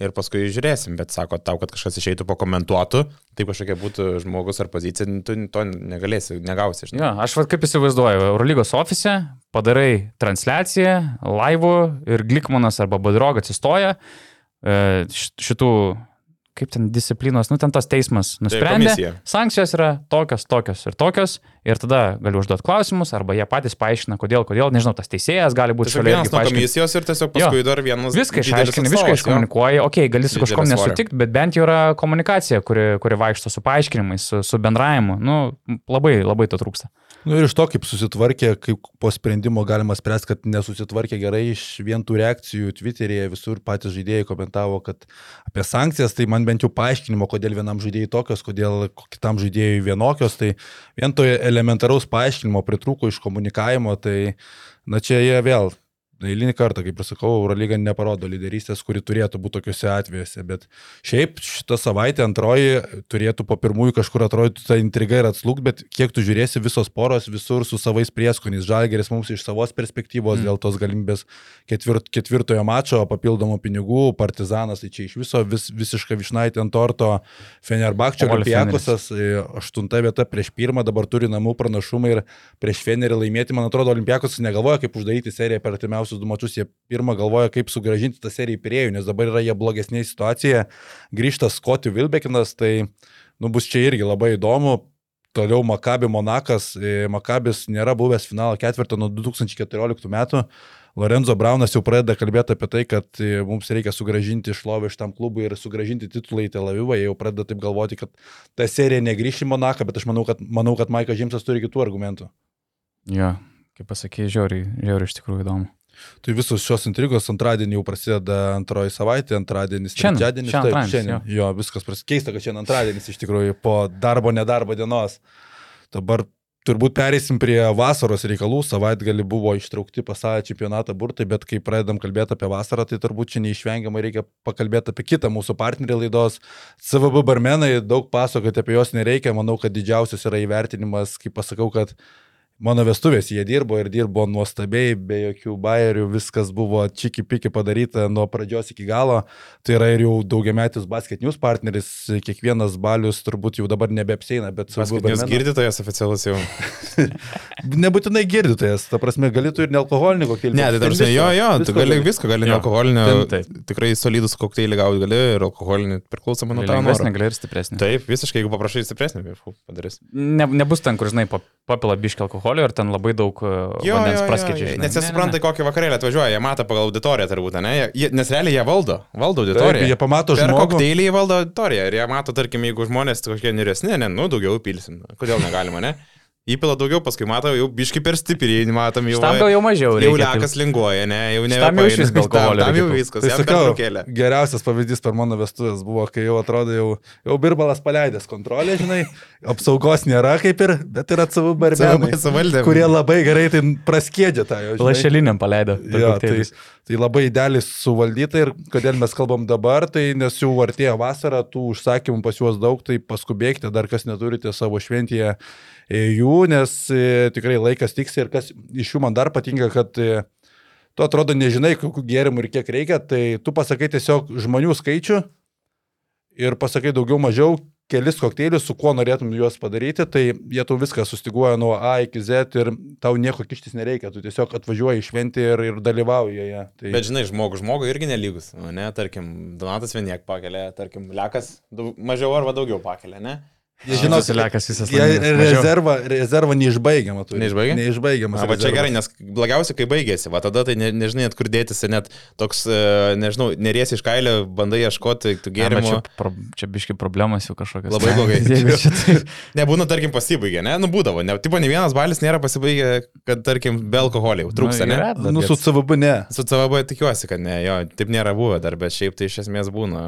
ir paskui žiūrėsim, bet sako tau, kad kažkas išeitų pakomentuotų, tai kažkokia būtų žmogus ar pozicija, tu to negalėsi, negausi, žinai. Jo, aš vad kaip įsivaizduoju, Eurolygos ofise padarai transliaciją, laivų ir Glikmanas arba Badrog atsistoja e, šitų, kaip ten disciplinos, nu ten tas teismas nusprendė. komisija. sankcijos yra tokios, tokios ir tokios ir tada gali užduoti klausimus arba jie patys paaiškina, kodėl, kodėl, nežinau, tas teisėjas gali būti šalia. vienas nuo komisijos ir tiesiog paskui dar vienas. Viską atstovas, viską jo. iškomunikuoji, okei, okay, gali su kažkom nesutikti, bet bent jau yra komunikacija, kuri, kuri vaikšto su paaiškinimais, su, su bendravimu. Nu, labai, labai to trūksta. Nu ir iš to, kaip susitvarkė, kaip po sprendimo galima spręsti, kad nesusitvarkė gerai iš vien tų reakcijų Twitter'yje, visur patys žaidėjai komentavo, kad apie sankcijas, tai man bent jau paaiškinimo, kodėl vienam žaidėjai tokios, kodėl kitam žaidėjai vienokios, tai vien to elementaraus paaiškinimo pritrūko iš komunikavimo, tai na čia jie vėl. Eilinį kartą, kaip ir sakau, Eurolyga neparodo lyderystės, kuri turėtų būti tokiuose atvejuose, bet šiaip šitą savaitę antroji turėtų po pirmųjų kažkur atrodyti ta intriga ir atslūg, bet kiek tu žiūrėsi visos poros visur su savais prieskoniais. Žalgeris mums iš savos perspektyvos mm. dėl tos galimybės ketvirt, ketvirtojo mačo, papildomų pinigų, partizanas, tai čia iš viso vis, visiška višnaitė ant torto, Fenerbakčio Ol Olimpiakosas, e, aštunta vieta prieš pirmą, dabar turi namų pranašumą ir prieš Fenerį laimėti, man atrodo, Olimpiakosas negalvoja, kaip uždaryti seriją per artimiausius du mačius, jie pirmą galvoja, kaip sugražinti tą seriją į priejų, nes dabar yra jie blogesnėje situacijoje, grįžta Skoti Vilbekinas, tai nu, bus čia irgi labai įdomu. Toliau Makabi Monakas, e, Makabis nėra buvęs finalo ketvirto nuo 2014 metų. Lorenzo Braunas jau pradeda kalbėti apie tai, kad e, mums reikia sugražinti šlovę šitam klubui ir sugražinti titulą į Tel Avivą. Jie jau pradeda taip galvoti, kad ta serija negrįš į Monaką, bet aš manau, kad, manau, kad Maikas Žimsas turi kitų argumentų. Jo, kaip pasakė, žiauriai, žiauriai iš tikrųjų įdomu. Tai visos šios intrigos antradienį jau prasideda antroji savaitė, antradienis, Šiandien, trečiadienis. šiandien Taip, antradienis, šiandien. Jo, viskas prasideda. Kad šiandien antradienis iš tikrųjų po darbo, nedarbo dienos. Dabar turbūt pereisim prie vasaros reikalų. Savaitgalį buvo ištraukti pasaulio čempionatą burtai, bet kai pradedam kalbėti apie vasarą, tai turbūt čia neišvengiamai reikia pakalbėti apie kitą mūsų partnerį laidos. CVB barmenai, daug pasakoti apie juos nereikia. Manau, kad didžiausias yra įvertinimas, kai pasakau, kad Mano vestuvės jie dirbo ir dirbo nuostabiai, be jokių bairių, viskas buvo čiki piki padaryta nuo pradžios iki galo. Tai yra ir jau daugiametis basketinius partneris, kiekvienas balius turbūt jau dabar nebeapseina, bet Jūs girdite, oficialus jau. Nebūtinai girdite, ta prasme, galėtų ir nealkoholinį kokteilį. Ne, tai tarsi, jo, jo, tu gali visko, gali taip. tikrai solidus kokteilį gauti gali ir alkoholinį priklausomai nuo tavo Lengvesnė noro. gali ir stipresnė. Taip, visiškai, jeigu paprašai stipresnį, padarys. Ne, nebus ten, kur, žinai, pa- papila biški alkoholio ir ten labai daug e, Jo, vandens žinai. nes jie Ne, ne, supranta, ne. kokį vakarėlį atvažiuoja, jie mato pagal auditoriją turbūt, ne? Jie, nes realiai jie valdo, valdo Taip, auditoriją. jie pamato žmogų. kokteilį jie valdo auditoriją ir jie mato, tarkim, jeigu žmonės tokie niresni, ne, nu daugiau pilsim. Kodėl negalima, ne? Įpila daugiau, paskui mato, jau biški per stipriai, matom jau. Gal jau mažiau Jau lekas linguoja, ne, jau ne. Šitam jau išvis be alkoholio Tam jau viskas, Tai jam sakau, geriausias pavyzdys per mano vestuvės buvo, kai jau atrodo, jau, jau birbalas paleidęs kontrolę, žinai, apsaugos nėra kaip ir, bet yra savų barbenai, kurie labai gerai tai praskiedžia tą jo. žinai. Lašeliniam paleido. Jo, tai, tai labai idealiai suvaldyta ir kodėl mes kalbam dabar, tai nes jau artėja vasara, tų užsakymų pas juos daug, tai paskubėkite, dar kas neturite savo šventėje e, jų, nes e, tikrai laikas tiksi ir kas iš jų man dar patinka, kad e, tu atrodo nežinai, kokių gėrimų ir kiek reikia, tai tu pasakai tiesiog žmonių skaičių ir pasakai daugiau mažiau kelis kokteilius, su kuo norėtum juos padaryti, tai jie tau viską sustiguoja nuo A iki Z ir tau nieko kištis nereikia, tu tiesiog atvažiuoji šventi ir, ir dalyvauji joje. Tai... Bet žinai, žmogų, žmogų irgi nelygus, nu, ne, tarkim, Donatas vieniek pakelia, tarkim, Lekas mažiau arba daugiau pakelia, ne? Žinau, lekas visas. rezervą, rezervą neišbaigiamą turi. Neišbaigia? Neišbaigiamas. Na, va čia gerai, nes blogiausia, kai baigėsi, va tada tai ne, nežinai, net kur dėtis, ir net toks, e, nežinau, neriesi iš kailio, bandai ieškoti tų gėrimų. Čia, pro, čia biški problemas jau kažkokios. Labai blogai. Taip. Nebūna, tarkim, pasibaigė, ne? Nu, būdavo, ne, tipo, ne vienas balis nėra pasibaigę, kad, tarkim, be alkoholio jau trūksta, Nu, ne? yra, Nu, su CVB ne. Su CVB tikiuosi, kad ne, jo, taip nėra buvę dar, bet šiaip tai iš esmės būna,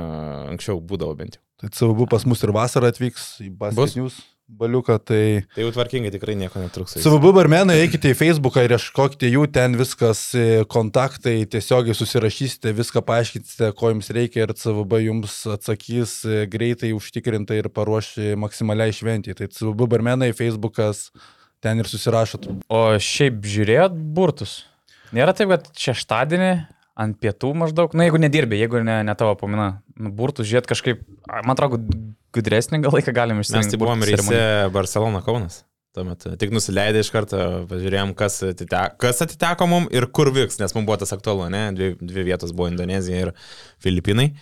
anksčiau būdavo bent jau. Tai CVB pas mus ir vasarą atvyks į Basketinius baliuką, tai... Tai jau tvarkingai tikrai nieko netrūksta. CVB barmenai, eikite į Facebooką ir ieškokite jų, ten viskas, e, kontaktai, tiesiogiai susirašysite, viską paaiškinsite, ko jums reikia ir CVB jums atsakys e, greitai, užtikrintai ir paruoš e, maksimaliai šventį. Tai CVB barmenai, Facebookas, ten ir susirašot. O šiaip žiūrėjot burtus. Nėra taip, kad šeštadienį ant pietų maždaug, na jeigu nedirbė, jeigu ne, ne tavo pamina, nu, burtus žiūrėt kažkaip, man atrodo, gudresnį gal laiką galim Mes išsirinkti. tai buvom burtų reise. Barcelona Kaunas. Tuomet tik nusileidę iš karto, pažiūrėjom, kas atiteko, kas atiteko mum ir kur vyks, nes mums buvo tas aktualu, ne? Dvi, dvi vietos buvo Indonezija ir Filipinai.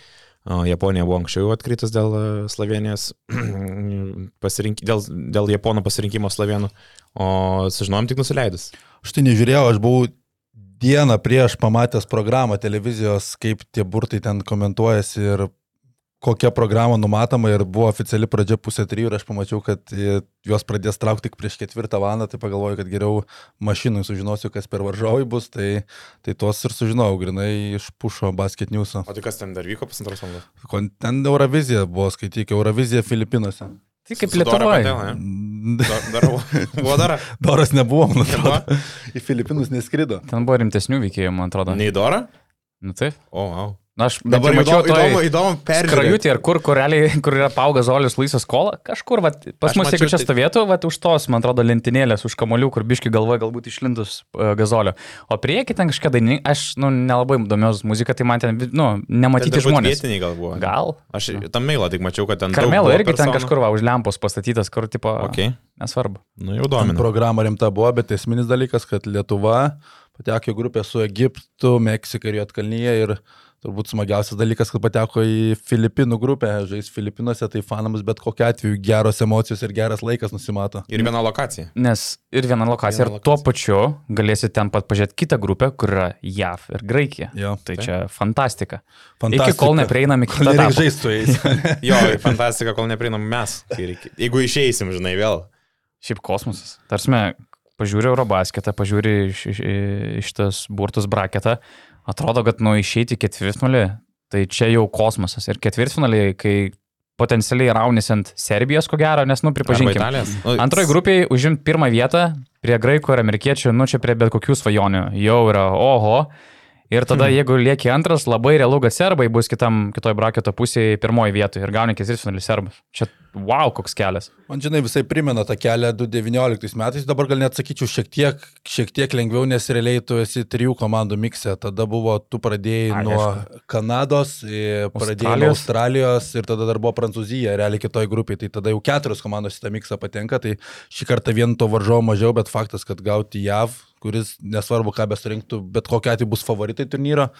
O Japonija buvo anksčiau atkritus dėl e, Slovenijos, pasirink, dėl, dėl Japonų pasirinkimo Slovenų, o sužinojom tik nusileidus. Aš tai nežiūrėjau, aš buvau dieną prieš pamatęs programą televizijos, kaip tie burtai ten komentuojasi ir kokia programa numatoma ir buvo oficiali pradžia pusė trijų ir aš pamačiau, kad juos pradės traukti tik prieš ketvirtą valandą, tai pagalvoju, kad geriau mašinui sužinosiu, kas per varžovai bus, tai, tai tos ir sužinojau, grinai iš pušo basket news'o. O tai kas ten dar vyko pusantros valandos? Kon- Ten Eurovizija buvo, skaityk, Eurovizija Filipinuose. Tai kaip Lietuvoje. Dar, dar buvo- dar. Doras nebuvo, man Nebuvo? atrodo. Į Filipinus neskrido. Ten buvo rimtesnių veikėjų, man atrodo. Nei Dora? Nu taip. O, wow. Na, aš Dabar jau įdomu, mačiau įdomu, toj įdomu peržiūrėti. Skrajutė ir kur, kur, realiai, kur yra pauga zolius laisvas kola, kažkur, vat, pas Aš mus, jeigu mačiau čia tai- stovėtų, vat, už tos, man atrodo, lentynėlės, už kamolių, kur biški galvoja galbūt išlindus uh, gazolio. O prieki ten kažkokia dainį, aš, nu, nelabai domiuosi muzika, tai man ten, nu, nematyti Ten žmonės. Vietiniai gal buvo. Gal. Aš tam mailą tik mačiau, kad ten... daug Karmelo irgi ten personų. kažkur va, už lempos pastatytas, kur, tipo, Ok, nesvarbu. nu jau Ten domina. programa rimta buvo, bet esminis dalykas, kad Lietuva pateko į grupę su Egiptu, Meksika ir Jotkalnyje ir turbūt smagiausias dalykas, kad pateko į Filipinų grupę, žais Filipinuose, tai fanams bet kokiu atveju geros emocijos ir geras laikas nusimato. Ir viena lokacija. Nes ir viena lokacija, Viena ir tuo pačiu galėsi ten pat pažiūrėti kitą grupę, kur yra JAV ir Graikija. Jo, Tai Taip. čia fantastika. fantastika. Iki kol neprieinam iki Kol etapo. žaisti su jais. Jo, fantastika, kol neprieinam mes. reikia- Jeigu išeisim, žinai, vėl. Šiaip kosmosas. Tarsime, pažiūri Eurobasketą, pažiūri iš, iš, iš tas burtus braketą, atrodo, kad nu išeiti ketvirtfinalį, tai čia jau kosmosas. Ir ketvirtfinalį, kai potencialiai raunis ant Serbijos, ko gero, nes, nu, pripažinkime. Nu, Antroji grupiai užimti pirmą vietą prie graikų ir amerikiečių, nu, čia prie bet kokių svajonių, jau yra oho. Ir tada, hmm. jeigu lieki antras, labai realu, kad serbai bus kitam, kitoj braketo pusėje pirmoji vietoje ir gauni ketvirtfinalį serbus. Čia wow, koks kelias. Man žinai, visai primena tą kelią 2019 metais, dabar gal net sakyčiau šiek tiek, šiek tiek lengviau, nes realiai tu esi trijų komandų mikse. Tada buvo, tu pradėjai Ai, nuo aišku. Kanados, pradėjai nuo Australijos. Australijos ir tada dar buvo Prancūzija, realiai kitoj grupiai, tai tada jau keturios komandos į tą miksą patenka, tai šį kartą vien to varžovo mažiau, bet faktas, kad gauti JAV, kuris nesvarbu, ką besurinktų, bet kokia atveju bus favoritai turnyro,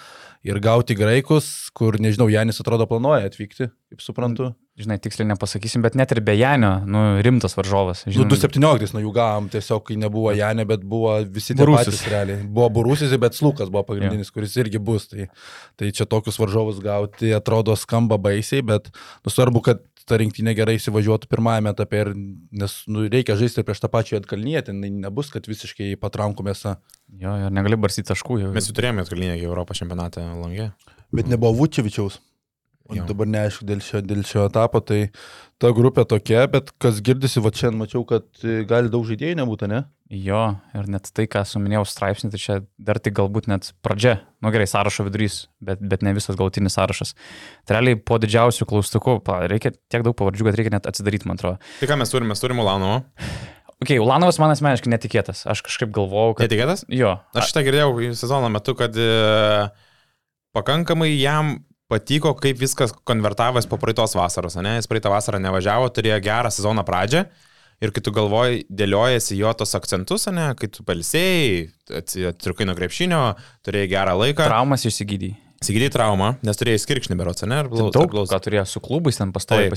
ir gauti graikus, kur, nežinau, Janis atrodo planuoja atvykti, kaip suprantu. Žinai, tiksliai nepasakysim, bet net ir be Janio, nu, rimtas varžovas. Nu, Žinai, 2017 nuo jų gavom, tiesiog kai nebuvo Janė, bet buvo visi tie patys realiai. Buvo Burusis, bet Slukas buvo pagrindinis, kuris irgi bus. Tai, tai čia tokius varžovus gauti atrodo skamba baisiai, bet nu, svarbu, kad ta rinktinė gerai įsivažiuotų pirmajame etape, ir, nes nu, reikia žaisti prieš tą pačią atkalnyje, ten nebus, kad visiškai patrankų mėsa. Jo, ir negali barsyti taškų jau. Mes jau turėjome atkalinę Europos čempionatą langė. Bet nebuvo Vučevičiaus. Dabar neaišku dėl šio, dėl šio etapo, tai ta grupė tokia, bet kas girdisi, va čia mačiau, kad e, gali daug žaidėjų nebūti, ne? Jo, ir net tai, ką suminėjau straipsnį, tai čia dar tik galbūt net pradžia. Nu gerai, sąrašo vidurys, bet, bet ne visas galutinis sąrašas. Tai realiai po didžiausių klaustukų, pa, reikia tiek daug pavardžių, kad reikia net atsidaryti, man atrodo. Tai ką mes turime? Mes turime Ulanovo. Ok, Ulanovas man asmeniškai netikėtas. Aš kažkaip galvojau, kad... Netikėtas? Jo, Aš šitą girdėjau sezono metu, kad e, pakankamai jam patiko, kaip viskas konvertavęs po praeitos vasaros, ne? Jis praeitą vasarą nevažiavo, turėjo gerą sezono pradžią. Ir kai tu galvoji, dėliojasi jo tos akcentus, ne, kai tu palsėjai, atrukai nuo krepšinio, turėjai gerą laiką. traumas išsigydė. Sigydai traumą, nes turėjai skirkšnį berots, ne? Ar blau- Daug ar blaus- ką turėjo su klubais ten pastoviai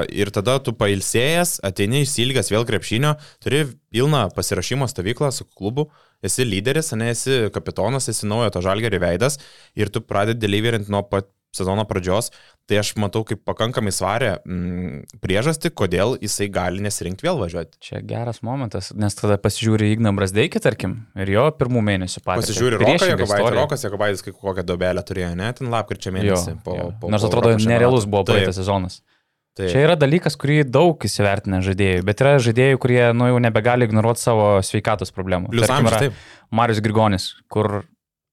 a, ir tada tu pailsėjęs, ateini išsilgęs vėl krepšinio, turi pilną pasirašymo stovyklą su klubu, esi lyderis, ne esi kapitonas, esi naujo to žalgerio veidas ir tu pradedi deliverint nuo pat sezono pradžios, tai aš matau kaip pakankamai svarę mm, priežastį, kodėl jisai gali nesirinkti vėl važiuoti. Čia geras momentas, nes tada pasižiūri Igną Brasdeikį, tarkim, ir jo pirmų mėnesių patys. Pasižiūri Roką Jakobaitį, Rokas Jakobaitis kokią dobelę turėjo, net ten lapkričio mėnesį. Jo, Po, jo. po, Nors po atrodo nerealus buvo praeitas sezonas. taip. Čia yra dalykas, kurį daug įsivertina žaidėjų, bet yra žaidėjų, kurie nu, jau nebegali ignoruoti savo sveikatos problemų. Plius amžius, taip. Marius Grigonis, kur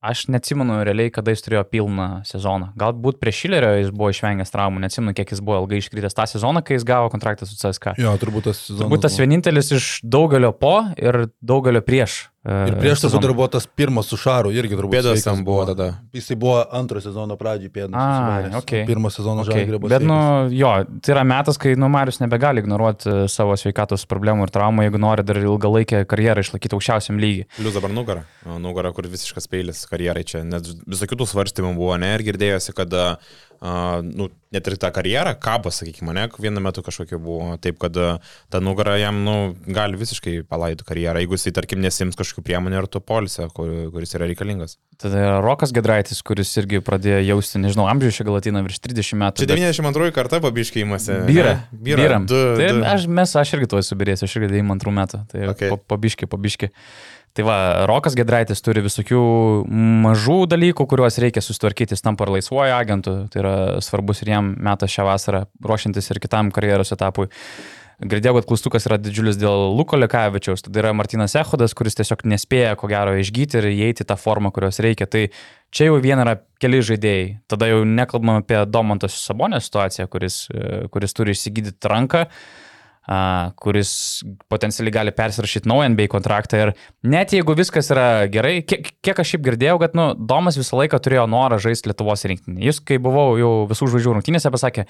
aš neatsimenu realiai, kada jis turėjo pilną sezoną. Galbūt prie Šilerio jis buvo išvengęs traumų, neatsimenu, kiek jis buvo ilgai iškritęs tą sezoną, kai jis gavo kontraktą su CSK. Jo, turbūt tas sezonas. Turbūt tas vienintelis iš daugelio po ir daugelio prieš. E, Ir prieš turbūt sezoną. dar buvo tas pirmas su Šaru, irgi turbūt. Sveikas ten buvo tada. Jisai buvo antro sezono pradžiai pėdas. Ai, okei. Pirmo sezono Okay. žalgirio buvo. Bet, nu, sveikas. jo, tai yra metas, kai, nu, Marius nebegali ignoruoti e, savo sveikatos problemų ir traumų, jeigu nori dar ilgalaikę karjerą išlaikyti aukščiausiam lygiai. Plius dabar nugara. O, Nugara, kur visiškas peilis karjerai čia. Net visokių tų svarstymų buvo, ne? Ir girdėjosi, kad, a, nu, net ir ta karjera, kabas, sakykime, ne? Vienu metu kažkokia buvo. Taip, kad a, ta nugara jam, nu, gali visiškai palaidoti karjerą, jeigu jisai, tarkim, nesims kažkokių priemonių ir to polisio, kur, kuris yra reikalingas. Tada yra Rokas Gedraitis, kuris irgi pradėjo jausti, nežinau, amžių šią galatyną virš 30 metų. Čia 92 karta pabiškėjimasi. Vyra. Vyra. Tai du. aš, mes, aš irgi tuo esu birėjęs, aš irgi 92 metų. Tai Okay. okay. pabiški, pabiški. Tai va, Rokas Gedraitis turi visokių mažų dalykų, kuriuos reikia susitvarkyti, jis tampa ir laisvuoju agentu, tai yra svarbus ir jam metas šią vasarą, ruošiantis ir kitam karjeros etapui. Girdėjau, kad klaustukas yra didžiulis dėl Luko Lekavičiaus, tada yra Martinas Ehodas, kuris tiesiog nespėja, ko gero, išgyti ir įeiti tą formą, kurios reikia. Tai čia jau vien yra keli žaidėjai. Tada jau nekalbam apie Domantos Sabonės situaciją, kuris, e, kuris turi išsigydyti ranką a, kuris potencialiai gali persirašyti naują NBA kontraktą ir net jeigu viskas yra gerai, kiek, kiek aš šiaip girdėjau, kad nu, Domas visą laiką turėjo norą žaisti Lietuvos rinktinį. Jis, kai buvau jau visų žvaigždžių rungtynėse, pasakė,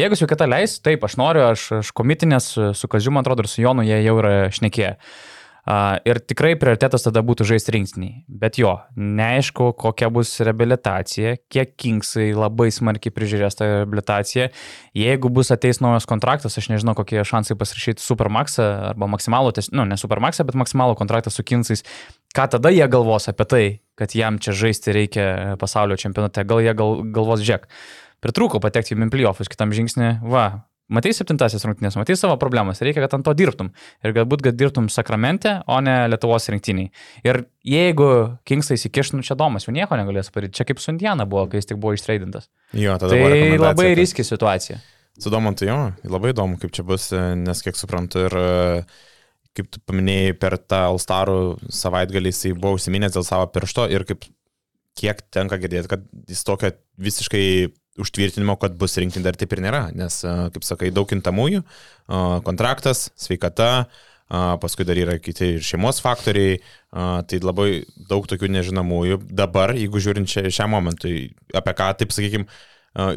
jeigu sveikata leis, taip, aš noriu, aš, aš komitinės su Kaziu, man atrodo, ir su Jonu jie jau yra šnekėję. Ir tikrai prioritetas tada būtų žaisti rinktiniai. Bet jo, neaišku, kokia bus rehabilitacija, kiek Kingsai labai smarkiai prižiūrės tą rehabilitaciją. Jeigu bus ateis naujas kontraktas, aš nežinau, kokie šansai pasirašyti Supermaxą arba maksimalų, nu, ne Supermaxą, bet maksimalų kontraktą su Kingsais. Ką tada jie galvos apie tai, kad jam čia žaisti reikia pasaulio čempionate? Gal jie gal, galvos, žiūrėk, pritrūko patekti į Mimpliofus kitam žingsnį, va, matai septintasis rungtynės, matai savo problemas, reikia, kad ant to dirbtum. Ir galbūt, kad dirbtum Sakramente, o ne Lietuvos rinktiniai. Ir jeigu Kingsai įsikiš, nu čia domas, jau nieko negalės padaryti. Čia kaip su Indiana buvo, kai jis tik buvo ištreidintas. Jo, tada Tai labai riski situacija. Su Domantu jo, labai įdomu, kaip čia bus, nes kiek suprantu ir kaip tu paminėjai, per tą Alstarų savaitgalį jisai buvo užsiminęs dėl savo piršto ir kaip kiek tenka girdėti, kad jis tokio visiškai užtvirtinimo, kad bus rinkti dar taip ir nėra, nes, kaip sakai, daug kintamųjų, kontraktas, sveikata, paskui dar yra kiti ir šeimos faktoriai, tai labai daug tokių nežinomųjų. Dabar, jeigu žiūrint čia, šiam momentui, apie ką, taip sakykime,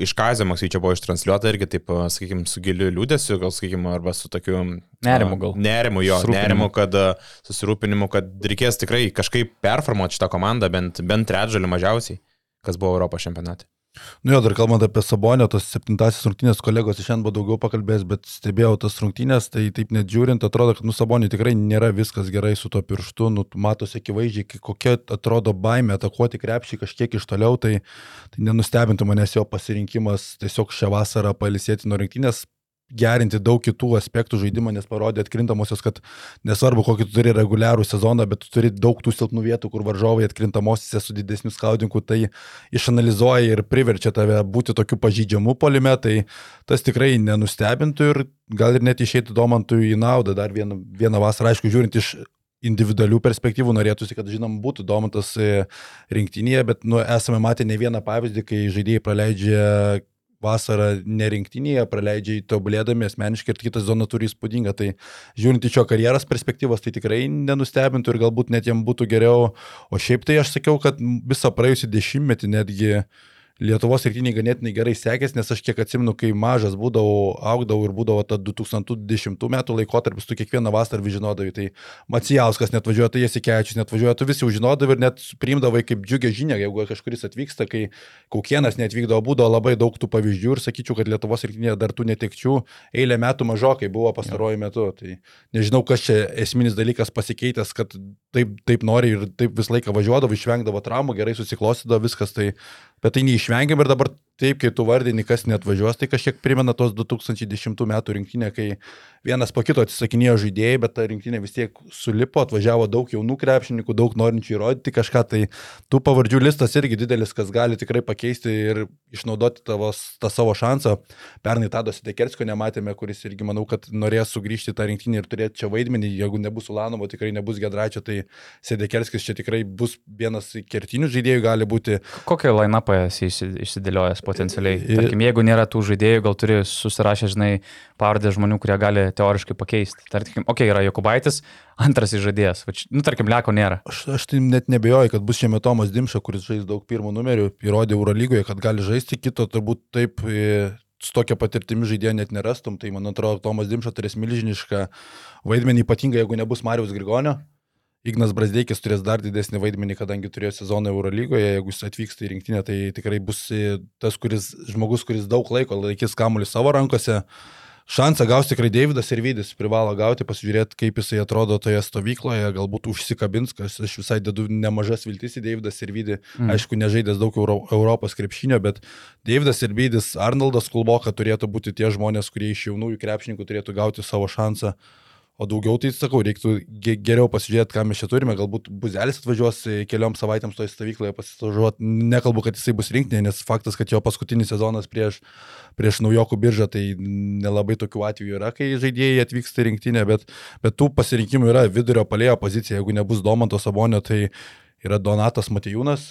iš Kazio Maksyčio buvo ištransliuota irgi taip, sakykime, su giliu liūdėsiu, gal, sakykime, arba su tokiu... Nerimu gal. Nerimu, jo, nerimu, kad susirūpinimu, kad reikės tikrai kažkaip performuoti šitą komandą, bent, bent trečdalį mažiausiai, kas buvo Europos čempionate. Nu jo, dar kalbant apie Sabonio, tos septintasis rungtynės kolegos iš buvo daugiau pakalbėjęs, bet stebėjau tas rungtynės, tai taip net žiūrint, atrodo, kad nu Sabonio tikrai nėra viskas gerai su tuo pirštu, nu matosi akivaizdžiai, kokia atrodo baime atakuoti krepšį kažkiek iš toliau, tai, tai nenustebintų manęs jo pasirinkimas tiesiog šią vasarą palisėti nuo rungtynės gerinti daug kitų aspektų žaidimą, nes parodė atkrintamosios, kad nesvarbu, kokį tu turi reguliarų sezoną, bet tu turi daug tų silpnų vietų, kur varžovai atkrintamosiose su didesniu skaudinku, tai išanalizuoja ir priverčia tave būti tokiu pažydžiamu polime, tai tas tikrai nenustebintų ir gal ir net išeitų domantui į naudą dar vieną, vieną vasarą, aišku, žiūrint iš individualių perspektyvų norėtųsi, kad žinom būtų domantas e, rinktinėje, bet nu, esame matę ne vieną pavyzdį, kai žaidėjai praleidžia vasarą nerinktinėje, praleidžia tobulėdami asmeniškai ir kita zona turi įspūdingą. Tai žiūrint iš jo karjeros perspektyvos, tai tikrai nenustebintų ir galbūt net jam būtų geriau. O šiaip tai aš sakiau, kad visą praėjusią dešimtmetį netgi Lietuvos rinktiniai ganėtinai gerai sekėsi, nes aš kiek atsimenu, kai mažas būdavau, augdavau ir būdavo ta 2010 metų laikotarpis, tu kiekvieną vasarą žinodavai, tai Macijauskas net važiuoja, tai Jasikevičius net važiuoja, tu visi jau žinodavai ir net priimdavai kaip džiugę žinią, jeigu kažkuris atvyksta, kai Kaukienas neatvykdavo, būdavo labai daug tų pavyzdžių ir sakyčiau, kad Lietuvos rinktinėje dar tų netekčių eilę metų mažokai buvo pastaruoju metu. Tai nežinau, kas čia esminis dalykas pasikeitęs, kad taip, taip nori ir taip visą laiką važiuodavo, išvengdavo traumų, gerai susiklostydavo viskas, tai, bet tai neišvengiam ir dabar taip, kai tu vardini, kas net važiuos, tai kažkiek primena tos 2010 metų rinktinę, kai vienas po kito atsisakinėjo žaidėjai, bet ta rinktinė vis tiek sulipo, atvažiavo daug jaunų krepšininkų, daug norinčių įrodyti kažką, tai tų pavardžių listas irgi didelis, kas gali tikrai pakeisti ir išnaudoti tavo, tą savo šansą. Pernai Tado Sidekerskio nematėme, kuris irgi manau, kad norės sugrįžti į tą rinktinį ir turėti čia vaidmenį, jeigu nebus Ulanovo, tikrai nebus Gedračio, tai Sidekerskis čia tikrai bus vienas kertinių žaidėjų, gali būti. Kokią line-upą esi išsi- išsidėliojęs potencialiai? Tarkim, jeigu nėra tų žaidėjų, gal turi susirašę, žinai, pavardė žmonių, kurie gali teoriškai pakeisti. Tarkim, okei, okay, yra Jokubaitis, antras žaidėjas. Nu, tarkim, Leko nėra. Aš, aš tai net nebejoju, kad bus šiame Tomas Dimša, kuris žais daug pirmų numerių, įrodė Eurolygoje, kad gali žaisti, kito turbūt taip e, su tokia patirtimi žaidėjo net nerastum, tai man atrodo, Tomas Dimša turės milžinišką vaidmenį, ypatingai jeigu nebus Marijos Grigonio. Ignas Brasdeikis turės dar didesnį vaidmenį, kadangi turėjo sezoną Eurolygoje, jeigu jis atvyksta į rinktinę, tai tikrai bus e, tas kuris, žmogus, kuris daug laiko laikys kamuolį savo rankose. Šansą gaus tikrai Davidas ir Vydis privalo gauti, pasižiūrėti, kaip jisai atrodo toje stovykloje, galbūt užsikabins, kas aš visai dedu nemažas viltis į Davidas ir Vydį. Mm. Aišku, nežaidęs daug Euro, Europos krepšinio, bet Davidas ir Vydis, Arnoldas Kulboka turėtų būti tie žmonės, kurie iš jaunųjų krepšininkų turėtų gauti savo šansą. O daugiau tai, sakau, reiktų ge- geriau pasižiūrėti, ką mes čia turime. Galbūt Buzelis atvažiuos e, keliom savaitėms toje stovykloje pasistažuoti. Nekalbu, kad jisai bus rinkinė, nes faktas, kad jo paskutinis sezonas prieš, prieš naujokų biržą, tai nelabai tokių atvejų yra, kai žaidėjai atvyksta į rinktinę, bet, bet tų pasirinkimų yra vidurio palėjo pozicija. Jeigu nebus Domanto Sabonio, tai yra Donatas Matejūnas,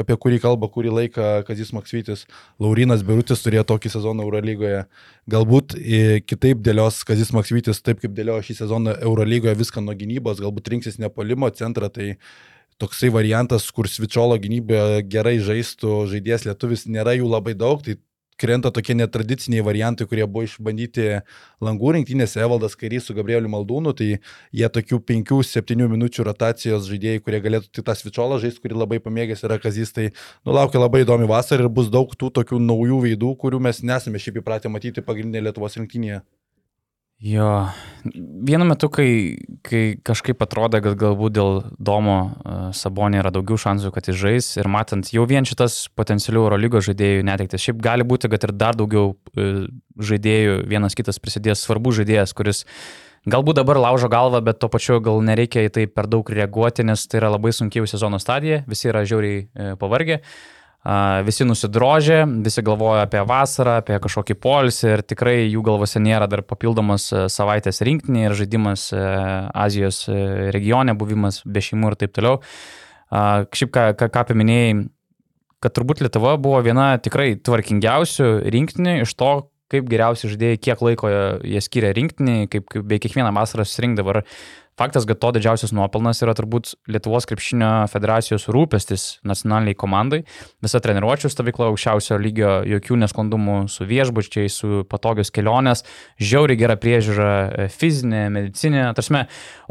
apie kurį kalba kurį laiką Kazis Maksvytis, Laurinas Birutis turėjo tokį sezoną Eurolygoje. Galbūt e, kitaip dėlios Kazis Maksvytis, taip kaip dėliojo šį sezoną Eurolygoje viską nuo gynybos, galbūt rinksis nepolimo centrą, tai toksai variantas, kur Svičiolo gynyboje gerai žaistų žaidėjas lietuvis, nėra jų labai daug, tai krenta tokie netradiciniai variantai, kurie buvo išbandyti langų rinktinėse, Evaldas Kairys su Gabrieliu Maldūnu, tai jie tokių 5-7 minučių rotacijos žaidėjai, kurie galėtų tik tą svičiolą žaisti, kurį labai pamėgęs yra Kazys, tai nulaukia labai įdomi vasara ir bus daug tų tokių naujų veidų, kurių mes nesame šiaip įpratę matyti pagrindinėje Lietuvos rinktinėje. Jo, vienu metu, kai, kai kažkaip atrodo, kad galbūt dėl Domo uh, Sabonė yra daugiau šansų, kad jis žais ir matant jau vien šitas potencialių Eurolygo žaidėjų netektis, šiaip gali būti, kad ir dar daugiau uh, žaidėjų vienas kitas prisidės, svarbus žaidėjas, kuris galbūt dabar laužo galvą, bet tuo pačiu gal nereikia į tai per daug reaguoti, nes tai yra labai sunkiai sezono stadija, visi yra žiauriai uh, pavargę. Uh, Visi nusidrožė, visi galvoja apie vasarą, apie kažkokį polisį ir tikrai jų galvose nėra dar papildomas e, savaitės rinkinį ir žaidimas e, Azijos e, regione, buvimas be šeimų ir taip toliau. Šiaip ką, ką, ką paminėjai, kad turbūt Lietuva buvo viena tikrai tvarkingiausių rinktinių iš to, kaip geriausi žaidėjai, kiek laiko jie skiria rinktinį, kaip, kaip bei kiekvieną vasarą susirinkdavo. Ir Faktas, kad to didžiausias nuopelnas yra turbūt Lietuvos krepšinio federacijos rūpestis nacionaliniai komandai. Visa treniruočio stovykla aukščiausio lygio, jokių nesklandumų su viešbučiai, su patogios kelionės, žiauri gera priežiūra e, fizinė, medicinė. Tarsi,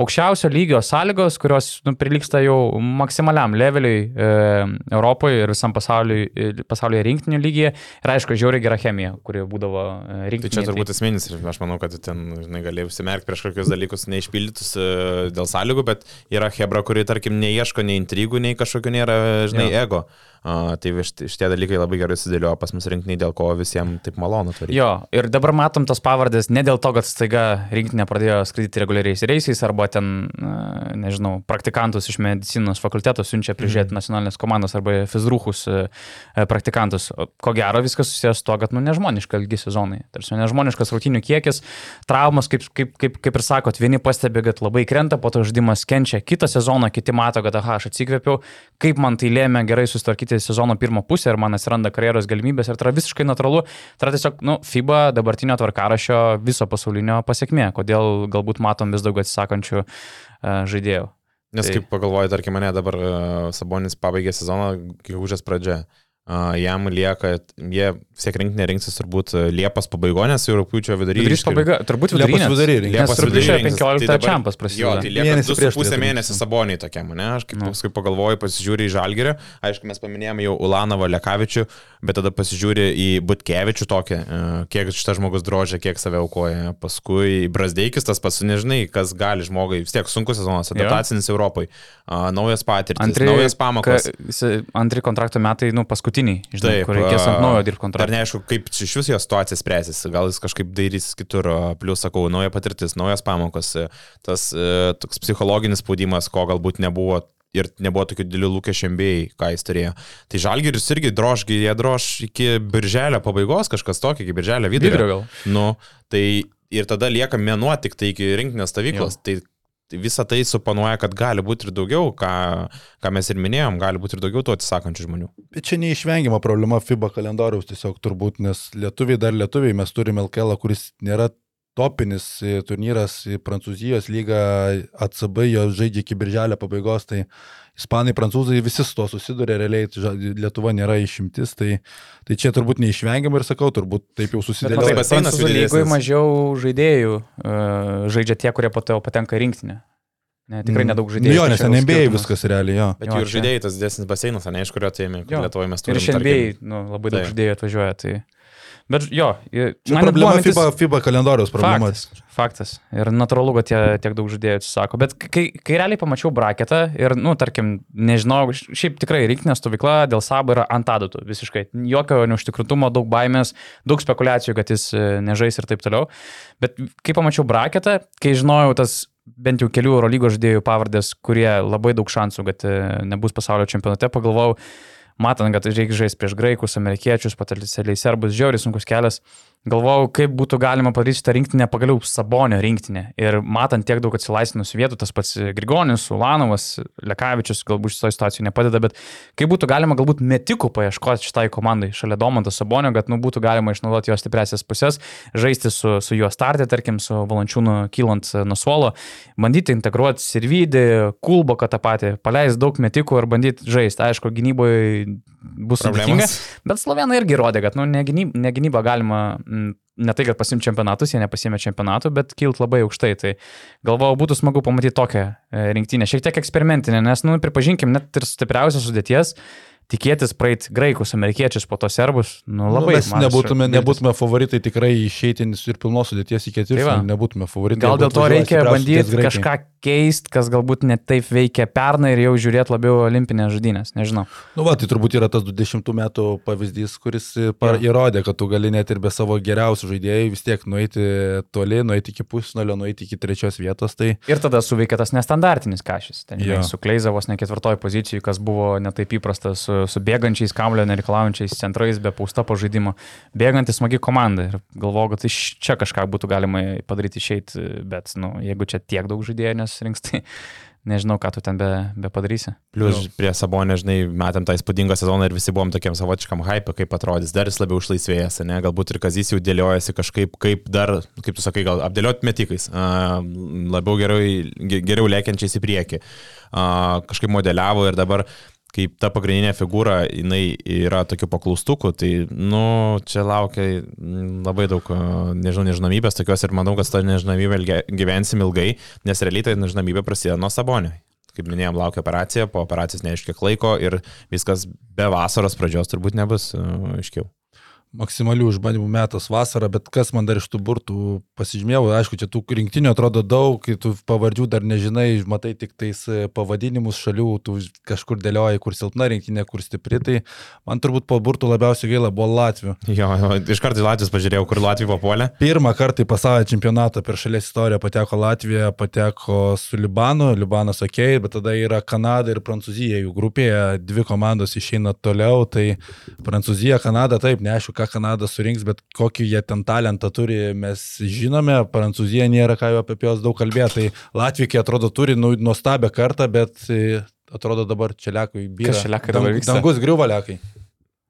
aukščiausio lygio sąlygos, kurios nu, priliksta jau maksimaliam leveliui e, Europoje ir visam pasauliui, e, pasaulyje rinktinių lygyje. Ir aišku, žiauri gera chemija, kuri būdavo rinktinė. Tai čia turbūt esminis ir aš manau, kad ten, žinai, galėjai užsimerkti prieš kokius dalykus neišpildytus e, dėl sąlygų, bet yra Hebra, kuri, tarkim, neieško nei intrigų, nei kažkokio nėra, žinai, jo. ego. Tai šitie dalykai labai gerai sudėliojo pas mus rinkiniai, dėl ko visiems taip malonu turi. Jo, ir dabar matom tas pavardės ne dėl to, kad staiga rinkinė pradėjo skraidyti reguliariais reisais arba ten, nežinau, praktikantus iš medicinos fakulteto siunčia prižiūrėti mm. nacionalinės komandos arba fizruchus uh, praktikantus. Ko gero viskas susijęs su to, kad, nu, nežmoniška ilgi sezonai. Tarsi nežmoniškas rutinių kiekis, traumas, kaip, kaip, kaip, kaip ir sakot, vieni pastebi, kad labai krenta, po to žaidimas kenčia, kitą sezoną kiti mato, kad, aha, aš atsikvėpiau, kaip man tai lėmė gerai susitvarkyti pamatyti sezono pirmą pusę ir man atsiranda karjeros galimybės ir tai yra visiškai natūralu. Tai yra tiesiog, nu, FIBA dabartinio tvarkarašio viso pasaulinio pasiekmė, kodėl galbūt matom vis daugiau atsisakančių uh, žaidėjų. Nes tai... kaip pagalvoju, tarkim, mane dabar uh, Sabonis pabaigė sezoną, gegužės pradžia. Jam lieka, jie vis tiek rinktinė rinksis turbūt Liepos pabaigoje, nes jau rūpiučio vidury. Vidurys pabaiga, turbūt Liepos vidury. Liepos vidury 15 tai čempas prasidėjo. Jo, tai lieka 2,5 mėnesį Saboniai tokiam, ne? Aš kaip no. paskui pagalvoju, pasižiūriu į Žalgirį, aišku, mes paminėjome jau Ulanovą Lekavičių, bet tada pasižiūri į Butkevičių tokį, e, kiek šitas žmogus drožia, kiek save aukoja. Paskui Brasdeikis tas pats, nežinai, kas gali žmogui, vis tiek sunkus sezonas, adaptacinis. Europai, naujas patirtis, naujas pamokas. Ka, antri kontrakto metai, nu, paskutiniai, žinai, Taip, kur reikės ant naujo dirbti kontraktą. Dar neaišku, kaip iš vis jo situacija spręsis, gal jis kažkaip dairys kitur, plus sakau, nauja patirtis, naujas pamokos, tas toks psichologinis spaudimas, ko galbūt nebuvo ir nebuvo tokių didelių lūkesčių MBA, ką jis turėjo. Tai Žalgiris irgi drožgi, jie drož iki birželio pabaigos, kažkas tokio, iki birželio vidurio. Vidurio gal. Nu, tai ir tada lieka mėnuo tik tai iki rinkinės stovyklos. Jo. Tai visą tai suponuoja, kad gali būti ir daugiau, ką, ką mes ir minėjom, gali būti ir daugiau tų atsisakančių žmonių. Bet čia neišvengiama problema FIBA kalendoriaus tiesiog turbūt, nes lietuviai dar lietuviai, mes turime LKL, kuris nėra topinis turnyras į Prancūzijos lygą, ACB jo žaidžia iki birželio pabaigos, tai ispanai, prancūzai visi su to susiduria, realiai tai Lietuva nėra išimtis, tai, tai čia turbūt neišvengiama ir sakau, turbūt taip jau susiduria. Taip, baseinas lygoje mažiau žaidėjų uh, žaidžia tie, kurie po to patenka rinktinę. Ne, tikrai mm. nedaug žaidėjų. Nu, jo, nes NBA viskas realiai, jo. Bet jo, ir žaidėjai tas didesnis baseinas, ne iš kurio atėjome, Lietuvoje mes turime. Ir iš NBA nu, labai daug tai. žaidėjų atvažiuoja. Tai... Bet jo, čia problema mintis... FIBA, FIBA kalendoriaus problema. Faktas, faktas. Ir natūralu, kad jie tiek daug žaidėjų atsisako. Bet kai, kai realiai pamačiau braketą ir, nu, tarkim, nežinau, šiaip tikrai rinkinė stovykla dėl sabo yra ant adatų visiškai. Jokio neužtikrintumo, daug baimės, daug spekulacijų, kad jis e, nežais ir taip toliau. Bet kai pamačiau braketą, kai žinojau tas bent jau kelių Eurolygos žaidėjų pavardės, kurie labai daug šansų, kad e, nebus pasaulio čempionate, pagalvojau, matant, kad reikia žaisti prieš graikus, amerikiečius, potencialiai serbus, žiauriai sunkus kelias galvojau, kaip būtų galima padaryti šitą rinktinę pagaliau Sabonio rinktinę. Ir matant tiek daug atsilaisvinusių vietų, tas pats Grigonis, Ulanovas, Lekavičius galbūt šitoje situacijoje nepadeda, bet kaip būtų galima galbūt metikų paieškoti šitai komandai šalia Domanto Sabonio, kad nu, būtų galima išnaudoti jos stipresias pusės, žaisti su, su juo startė, tarkim, su Valančiūnu kylant nuo suolo, bandyti integruoti Sirvidį, Kulboką tą patį, paleisti daug metikų ir bandyti žaisti. Aišku, gynyboje bus sudėtinga, bet Slovenai irgi rodė, kad nu, ne, gynyba, ne gynyba galima ne tai, kad pasim čempionatus, jie nepasėmė čempionatų, bet kilt labai aukštai. Tai galvojau, būtų smagu pamatyti tokią e, rinktinę, šiek tiek eksperimentinę, nes, nu, pripažinkim, net ir stipriausios sudėties tikėtis praeiti graikus, amerikiečius, po to serbus, nu labai. nu, mes mažas nebūtume, nebūtume favoritai tikrai išeiti ir pilnos sudėties į Tai ketvirtį, nebūtume favoritai. Gal dėl to reikia bandyti kažką keisti, kas galbūt net taip veikia pernai ir jau žiūrėti labiau olimpinės žudynės, nežinau. Nu, va, tai turbūt yra tas 20 metų pavyzdys, kuris par, įrodė, kad tu gali net ir be savo geriausių žaidėjų vis tiek nueiti toli, nueiti iki pusnulio, nueiti iki trečios vietos. Tai Ir tada suveikia tas nestandartinis kažis. Ten žinai, su Kleizavos ne ketvirtoj pozicijai, kas buvo netaip įprasta, su, su bėgančiais kamlio nereikalaujančiais centrais, be pausta pažaidimo. Bėgantis smagi komanda. Ir galvoju, kad iš čia kažką būtų galima padaryti išeiti, bet, nu, jeigu čia tiek daug žaidėjų nesirinks, tai nežinau, ką tu ten be, be padarysi. Plius prie Sabonė, žinai, metėm tą įspūdingą sezoną ir visi buvom tokiam savotiškam hype, kaip atrodys, dar jis labiau išlaisvėjęs, ne, galbūt ir Kazys jau dėliojasi kažkaip, kaip dar, kaip tu sakai, gal apdėlioti metikais, labiau geriau, ge- geriau lėkiančiais į priekį, kažkaip modeliavo ir dabar kaip ta pagrindinė figūra, jinai yra tokių paklaustukų, tai, nu, čia laukia mm, labai daug, nežinau, nežinomybės tokios ir manau, kad tą nežinomybę gyvensim ilgai, nes realiai ta nežinomybė prasideda nuo Sabonio kaip minėjom, laukia operacija, po operacijos neaiškiek laiko ir viskas be vasaros pradžios turbūt nebus aiškiau. Maksimalių išbandymų metas vasara, bet kas man dar iš tų burtų pasižymėjau, aišku, čia tų rinktinių atrodo daug, tu pavardžių dar nežinai, matai tik tais e, pavadinimus šalių, tu kažkur dėlioji, kur silpna rinktinė, kur stipri, tai man turbūt po burtų labiausiai gaila buvo Latvijų. Jo, jo, iš karto į Latvijos pažiūrėjau, kur Latvija papuolė. Pirmą kartą į pasaulio čempionatą per šalies istoriją pateko Latvija, pateko su Libanu, Libanas ok, bet tada yra Kanada ir Prancūzija jų grupėje, dvi komandos išeina toliau, tai Prancūzija, Kanada, taip, neaišku, ką Kanada surinks, bet kokį jie ten talentą turi, mes žinome, Prancūzija nėra ką jau apie juos daug kalbėti, tai Latvija atrodo turi nu, nuostabią kartą, bet e, atrodo dabar čia lekui byra. Kas čia lekai dabar vyksta? Dangus griuva lekai.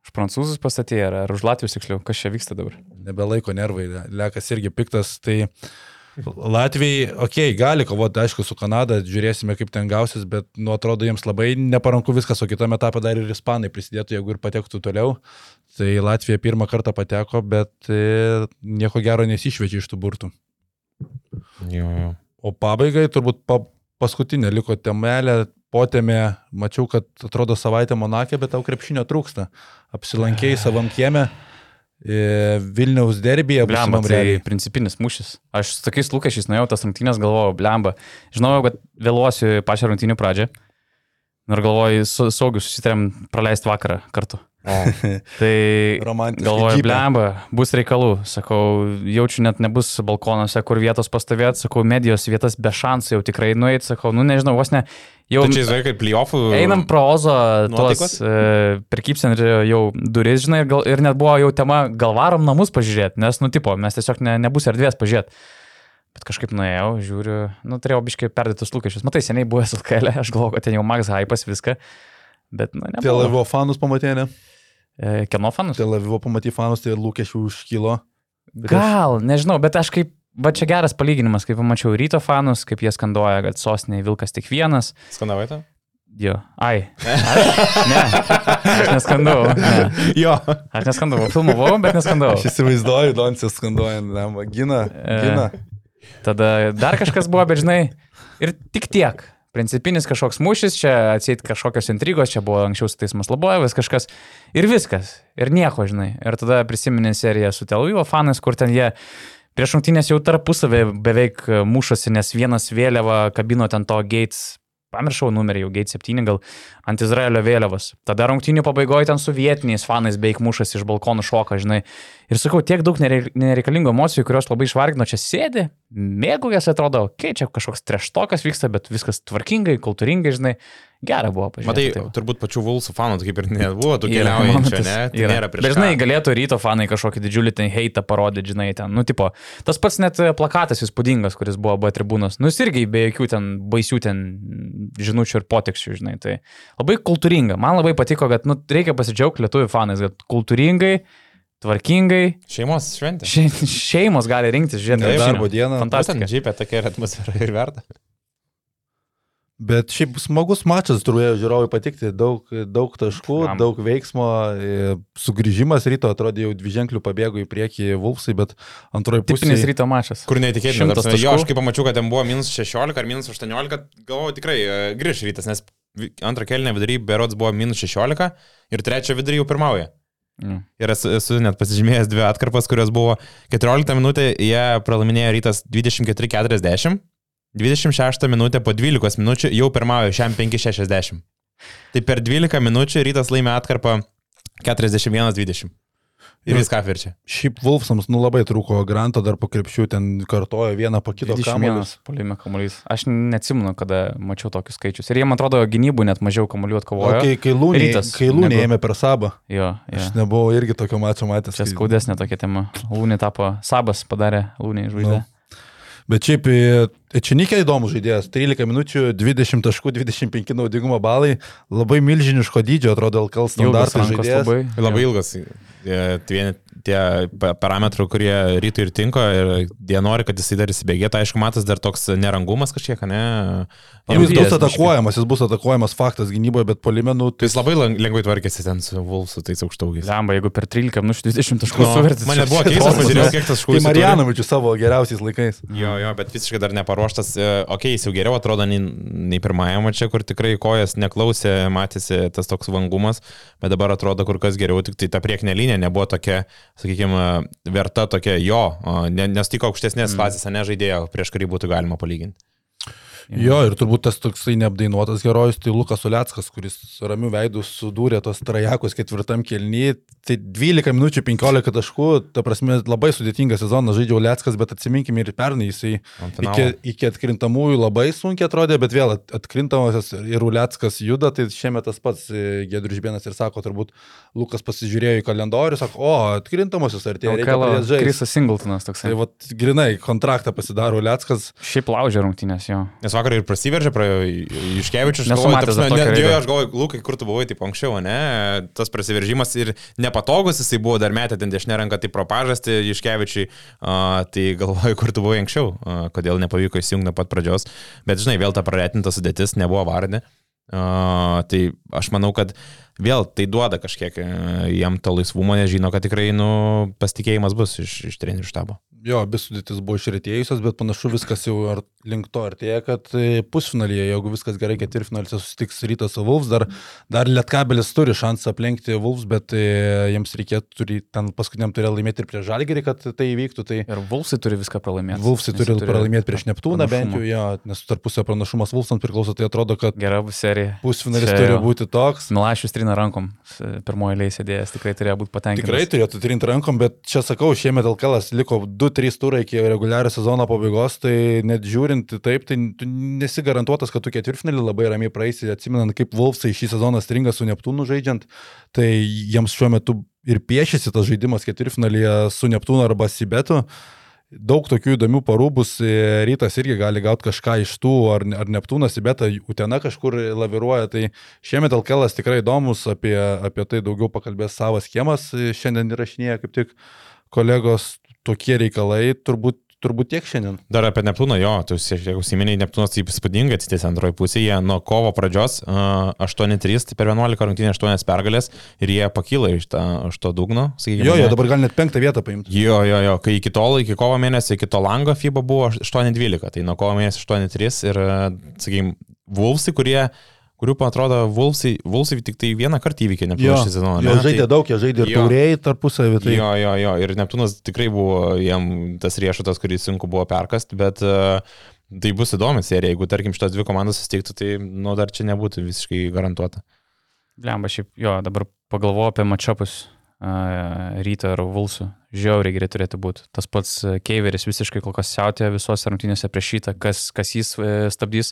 Už prancūzus pastatė ar, ar už latvius tiksliau, kas čia vyksta dabar? nebelaiko nervai, lekas irgi piktas, tai Latvijai, okei, okay, gali kovoti, aišku, su Kanada, žiūrėsime, kaip ten gausis, bet, nu, atrodo, jiems labai neparanku viskas, o kitame etape dar ir ispanai prisidėtų, jeigu ir patektų toliau. Tai Latvija pirmą kartą pateko, bet e, nieko gero nesišvečia iš tų burtų. Jo, jo. O pabaigai turbūt pa, paskutinė liko temelė, potėmė, mačiau, kad atrodo savaitę Monakė, bet tau krepšinio trūksta. Apsilankėjai savam kieme. E, Vilniaus derbėje, Blemba, tai realiai. principinis mūšis. Aš su tokiais lūkesčiais nuėjau tas rungtynės, galvojau, blemba. Žinojau, kad vėluosiu pačią rungtynių pradžią. Ir galvoju, saugiu susitarėm praleisti vakarą kartu. Tai galvoju, blemba, bus reikalų. Sakau, jaučiu net nebus balkonuose, kur vietos pastovėti. Sakau, medijos vietas be šansų jau tikrai nueiti. Sakau, nu nežinau, vos ne. Jau tai čia, žinai, kaip playoffų. Einam pro Ozo, tuos e, prekybcentrio jau duris, žinai, ir, gal, ir net buvo jau tema, gal varom namus pažiūrėti, nes, nu, tipo, mes tiesiog ne, nebus erdvės pažiūrėti. Bet kažkaip nuėjau, žiūriu, nu, turėjau biškai perdėtus lūkesčius. Matai, seniai buvęs LKL, aš galvoju, kad ten jau Max Hypas viską. Bet, nu, ne. Tel Avivo fanus pamatė, ne? E, Kieno fanus? Tel Avivo pamatė fanus, tai lūkesčių užkilo. Bet Gal, nežinau, bet aš kaip, va čia geras palyginimas, kaip pamačiau ryto fanus, kaip jie skanduoja, kad sostinėje Vilkas tik vienas. Skandavai tą? Jo, ai. Aš, ne, aš neskandavau. Ne. Jo. Aš neskandavau, filmavau, bet neskandavau. Aš įsivaizduoju, Doncis skanduojant, lemą, gina, E. gina. Tada dar kažkas buvo, bet žinai, ir tik tiek. Principinis kažkoks mūšis, čia atseit kažkokios intrigos, čia buvo anksčiau su teismas Labojevas kažkas. Ir viskas. Ir nieko, žinai. Ir tada prisiminė seriją su Tel Avivo fanais, kur ten jie prieš rungtynės jau tarpusavį beveik mušosi, nes vienas vėliava kabino ten to Gates, pamiršau numerį, jau Gates 7 gal, ant Izraelio vėliavos. Tada rungtynių pabaigoje ten su vietiniais fanais beveik mušasi iš balkonų šoka, žinai. Ir sakau, tiek daug nerei- nereikalingų emocijų, kurios labai išvargino, čia sėdi, mėgaujas atrodo, okei, okay, čia kažkoks treštokas vyksta, bet viskas tvarkingai, kultūringai, žinai, gera buvo pažiūrėti. Matai, tai va. turbūt pačių Vulsų fanų kaip ir nebuvo, keliaujančių, momentas, ne? Tai yra. nėra prieš. Bet žinai, galėtų ryto fanai kažkokį didžiulį ten heitą parodyti, žinai, ten, nu, tipo, tas pats net e, plakatas įspūdingas, kuris buvo B tribūnos, nu, jis irgi be jokių ten baisių ten žinučių ir potekščių, žinai, tai labai kultūringa. Man labai patiko, kad, nu, reikia pasidžiaugti lietuvių fanais, kad kultūringai, tvarkingai, Šeimos šventė. še, šeimos gali rinktis, Taip, Darbo dieną. Fantastika. Džipė tokia yra atmosfera ir verta. Bet šiaip smagus mačas turėjo žiūrovai patikti, daug, daug taškų, Blemba. daug veiksmo, e, sugrįžimas ryto atrodė jau dviženklių pabėgo į priekį Vulfsai, bet antroji pusė. Tipinis ryto mačas. Kur neįtikėtina. Jo, aš kai pamačiau, kad ten buvo minus 16 ar minus 18, galvojau tikrai e, grįž rytas, nes antrą kelnę vidury berods buvo minus 16 ir trečią vidury jau pirmauja. Mm. Ir esu, esu net pasižymėjęs dvi atkarpas, kurios buvo 14 minutė, jie pralaiminėjo rytas 24-40, 26 minutė po 12 minučių jau pirmauja šiam 5-60. Tai per 12 minučių rytas laimė atkarpą 41-20. Ir Ir- viską verčia. Šiaip Wolfsams nu labai trūko Granto dar po krepšių, ten kartojo vieną po kito 21 kamuolius. polime kamuolys. Aš neatsimenu, kada mačiau tokius skaičius. Ir jie, man atrodo, gynybų net mažiau kamuolių O atkovojo. kai, kai Lūnė, kai Lūnė negu- ėmė per sabą, Jo, aš jo. nebuvau irgi tokio mačo matęs. Čia skaudesnė tokia tema. Lūnė tapo, Sabas padarė Lūnė žvaigždę. Nu. Bet šiaip e, Činikė įdomus žaidėjas. 13 minučių, 20 taškų, 25 naudingumo balai. Labai milžiniško dydžio atrodo LKL standartas žaidėjas. labai. Labai Jo. ilgas. e, Tie, tie pa- parametrai, kurie rytui ir tinka, ir jie nori, kad jisai dar įsibėgėtų. Aišku, matas dar toks nerangumas kažkiek, ne? Jis bus atakuojamas, jis bus atakuojamas faktas gynyboje, bet polimenų Tai tai jis labai lengvai tvarkėsi ten su Vulsu, tais aukštaugiais. Lemba, jeigu per 13 minučių 20 taškų Nu, suvertis. man net buvo keista, pažiūrėjau, kiek tas Kai šūvis. Marijanovičius savo geriausiais laikais. Jo, jo, bet visiškai dar neparuoštas. E, Ok, jis jau geriau atrodo nei, nei pirmajame čia, kur tikrai kojas neklausė, matėsi tas toks vangumas, bet dabar atrodo kur kas geriau, tik tai ta priekinė linija nebuvo tokia, sakykime, verta tokia jo, nes tik aukštesnės mm. klasės, ne žaidėjo, prieš kurį būtų galima palyginti. Jo, ir turbūt tas toksai neapdainuotas herojus, tai Lukas Uleckas, kuris ramių veidų sudūrė tos trajekus ketvirtam kelnyje. Tai 12 minučių 15 taškų, ta prasme, labai sudėtingas sezonas žaidžia Uleckas, bet atsiminkime ir pernai jisai iki, iki atkrintamųjų labai sunkiai atrodė, bet vėl at- atkrintamosios ir Uleckas juda, tai šiemet tas pats Gedrius Žibėnas ir sako, turbūt Lukas pasižiūrėjo į kalendorių, sako, o, atkrintamosios artėja, žaisti. Krisas Singletonas toksai. Tai vat, grinai, kontraktą pasidaro Uleckas. Šiaip laužė rungtynės jo. Nes vakar ir prasiveržė, praėjo Iškevičius. Aš galvoju, Lukai, kur tu buvai taip anksčiau, ne? Tas prasiveržimas ir nepatogus, jisai buvo dar metę ten dešinę ranką, tai pro pažastį Iškevičiui, uh, tai galvoju, kur tu buvai anksčiau, uh, kodėl nepavyko įsijungti nuo pat pradžios. Bet žinai, vėl ta praretinta sudėtis nebuvo vardė. Uh, tai aš manau, kad vėl tai duoda kažkiek uh, jam to laisvumo, nes žino, kad tikrai, nu, pasitikėjimas bus iš, iš trenerių štabo. Jo, abi sudėtis buvo išretėjusios, bet panašu viskas jau ar, link to artėja, kad e, pusfinalyje, jeigu viskas gerai, ketvirtfinalyse susitiks rytas su Vulfs, dar, dar Lietkabelis turi šansą aplenkti Vulfs, bet e, jiems reikėtų turi, ten paskutiniam turėjo laimėti ir prieš Žalgerį, kad tai įvyktų. Tai Ir Vulsai turi viską pralaimėti. Vulfsai turi jie pralaimėti prieš Neptūną bent jau, pranašumą. jo, nes tarpusio pranašumas Vulfsams priklauso, tai atrodo, kad Gera serija. pusfinalis Čia turi būti toks. Milašius trina rankom. Pirmoji eilė sėdėjęs tikrai turėjo būti patenkintas. Tikrai turėtų trinti rankom, bet čia sakau, šiemet LKL liko 2-3 turai iki reguliario sezono pabaigos, tai net žiūrint taip, tai tu nesi garantuotas, kad tu ketvirtfinalį labai ramiai praeisi, atsimenant, kaip Wolfsai šį sezoną stringa su Neptūnu žaidžiant, tai jiems šiuo metu ir piešėsi tas žaidimas ketvirtfinalyje su Neptūnu arba Sibetu. Daug tokių įdomių parų bus, e, rytas irgi gali gauti kažką iš tų, ar, ar Neptūnas, Sibeta, Utena kažkur laviruoja, tai šiemet LKL tikrai įdomus, apie, apie tai daugiau pakalbės savas kiemas, e, šiandien įrašinėja kaip tik kolegos tokie reikalai, turbūt, turbūt tiek šiandien. Dar apie Neptūną, jo, tu užsiminiai, Neptūnas įspūdingai atsitėsi antroji pusėje, nuo kovo pradžios uh, 8-3, tai per 11 rungtynį 8 pergalės ir jie pakyla iš, ta, iš to dugno, sakykime. Jo, jo, dabar gal net penktą vietą paimti. Jo, jo, jo, kai iki tol, iki kovo mėnesio, iki to lango FIBA buvo 8-12, tai nuo kovo mėnesio 8-3 ir, sakykime, Vulfsai, kurie, kurių, man atrodo, Vulfsai, Vulfsai tik tai vieną kartą įvykė šį sezoną. jie žaidė Tai- daug, jie žaidė ir tauriai tarpusavį. Tai... Jo, jo, jo, ir Neptūnas tikrai buvo jam tas riešutas, kurį sunku buvo perkasti, bet uh, tai bus įdomi serija, jeigu, tarkim, šitos dvi komandos susitiktų, tai, nu, dar čia nebūtų visiškai garantuota. Blemba, šiaip, jo, dabar pagalvoju apie matšapus uh, ryto ir Vulsų. Žiauriai geri turėtų būti. Tas pats uh, Keiveris visiškai kol kas siautė visose rungtynėse prieš šitą, kas, kas jis uh, stabdys.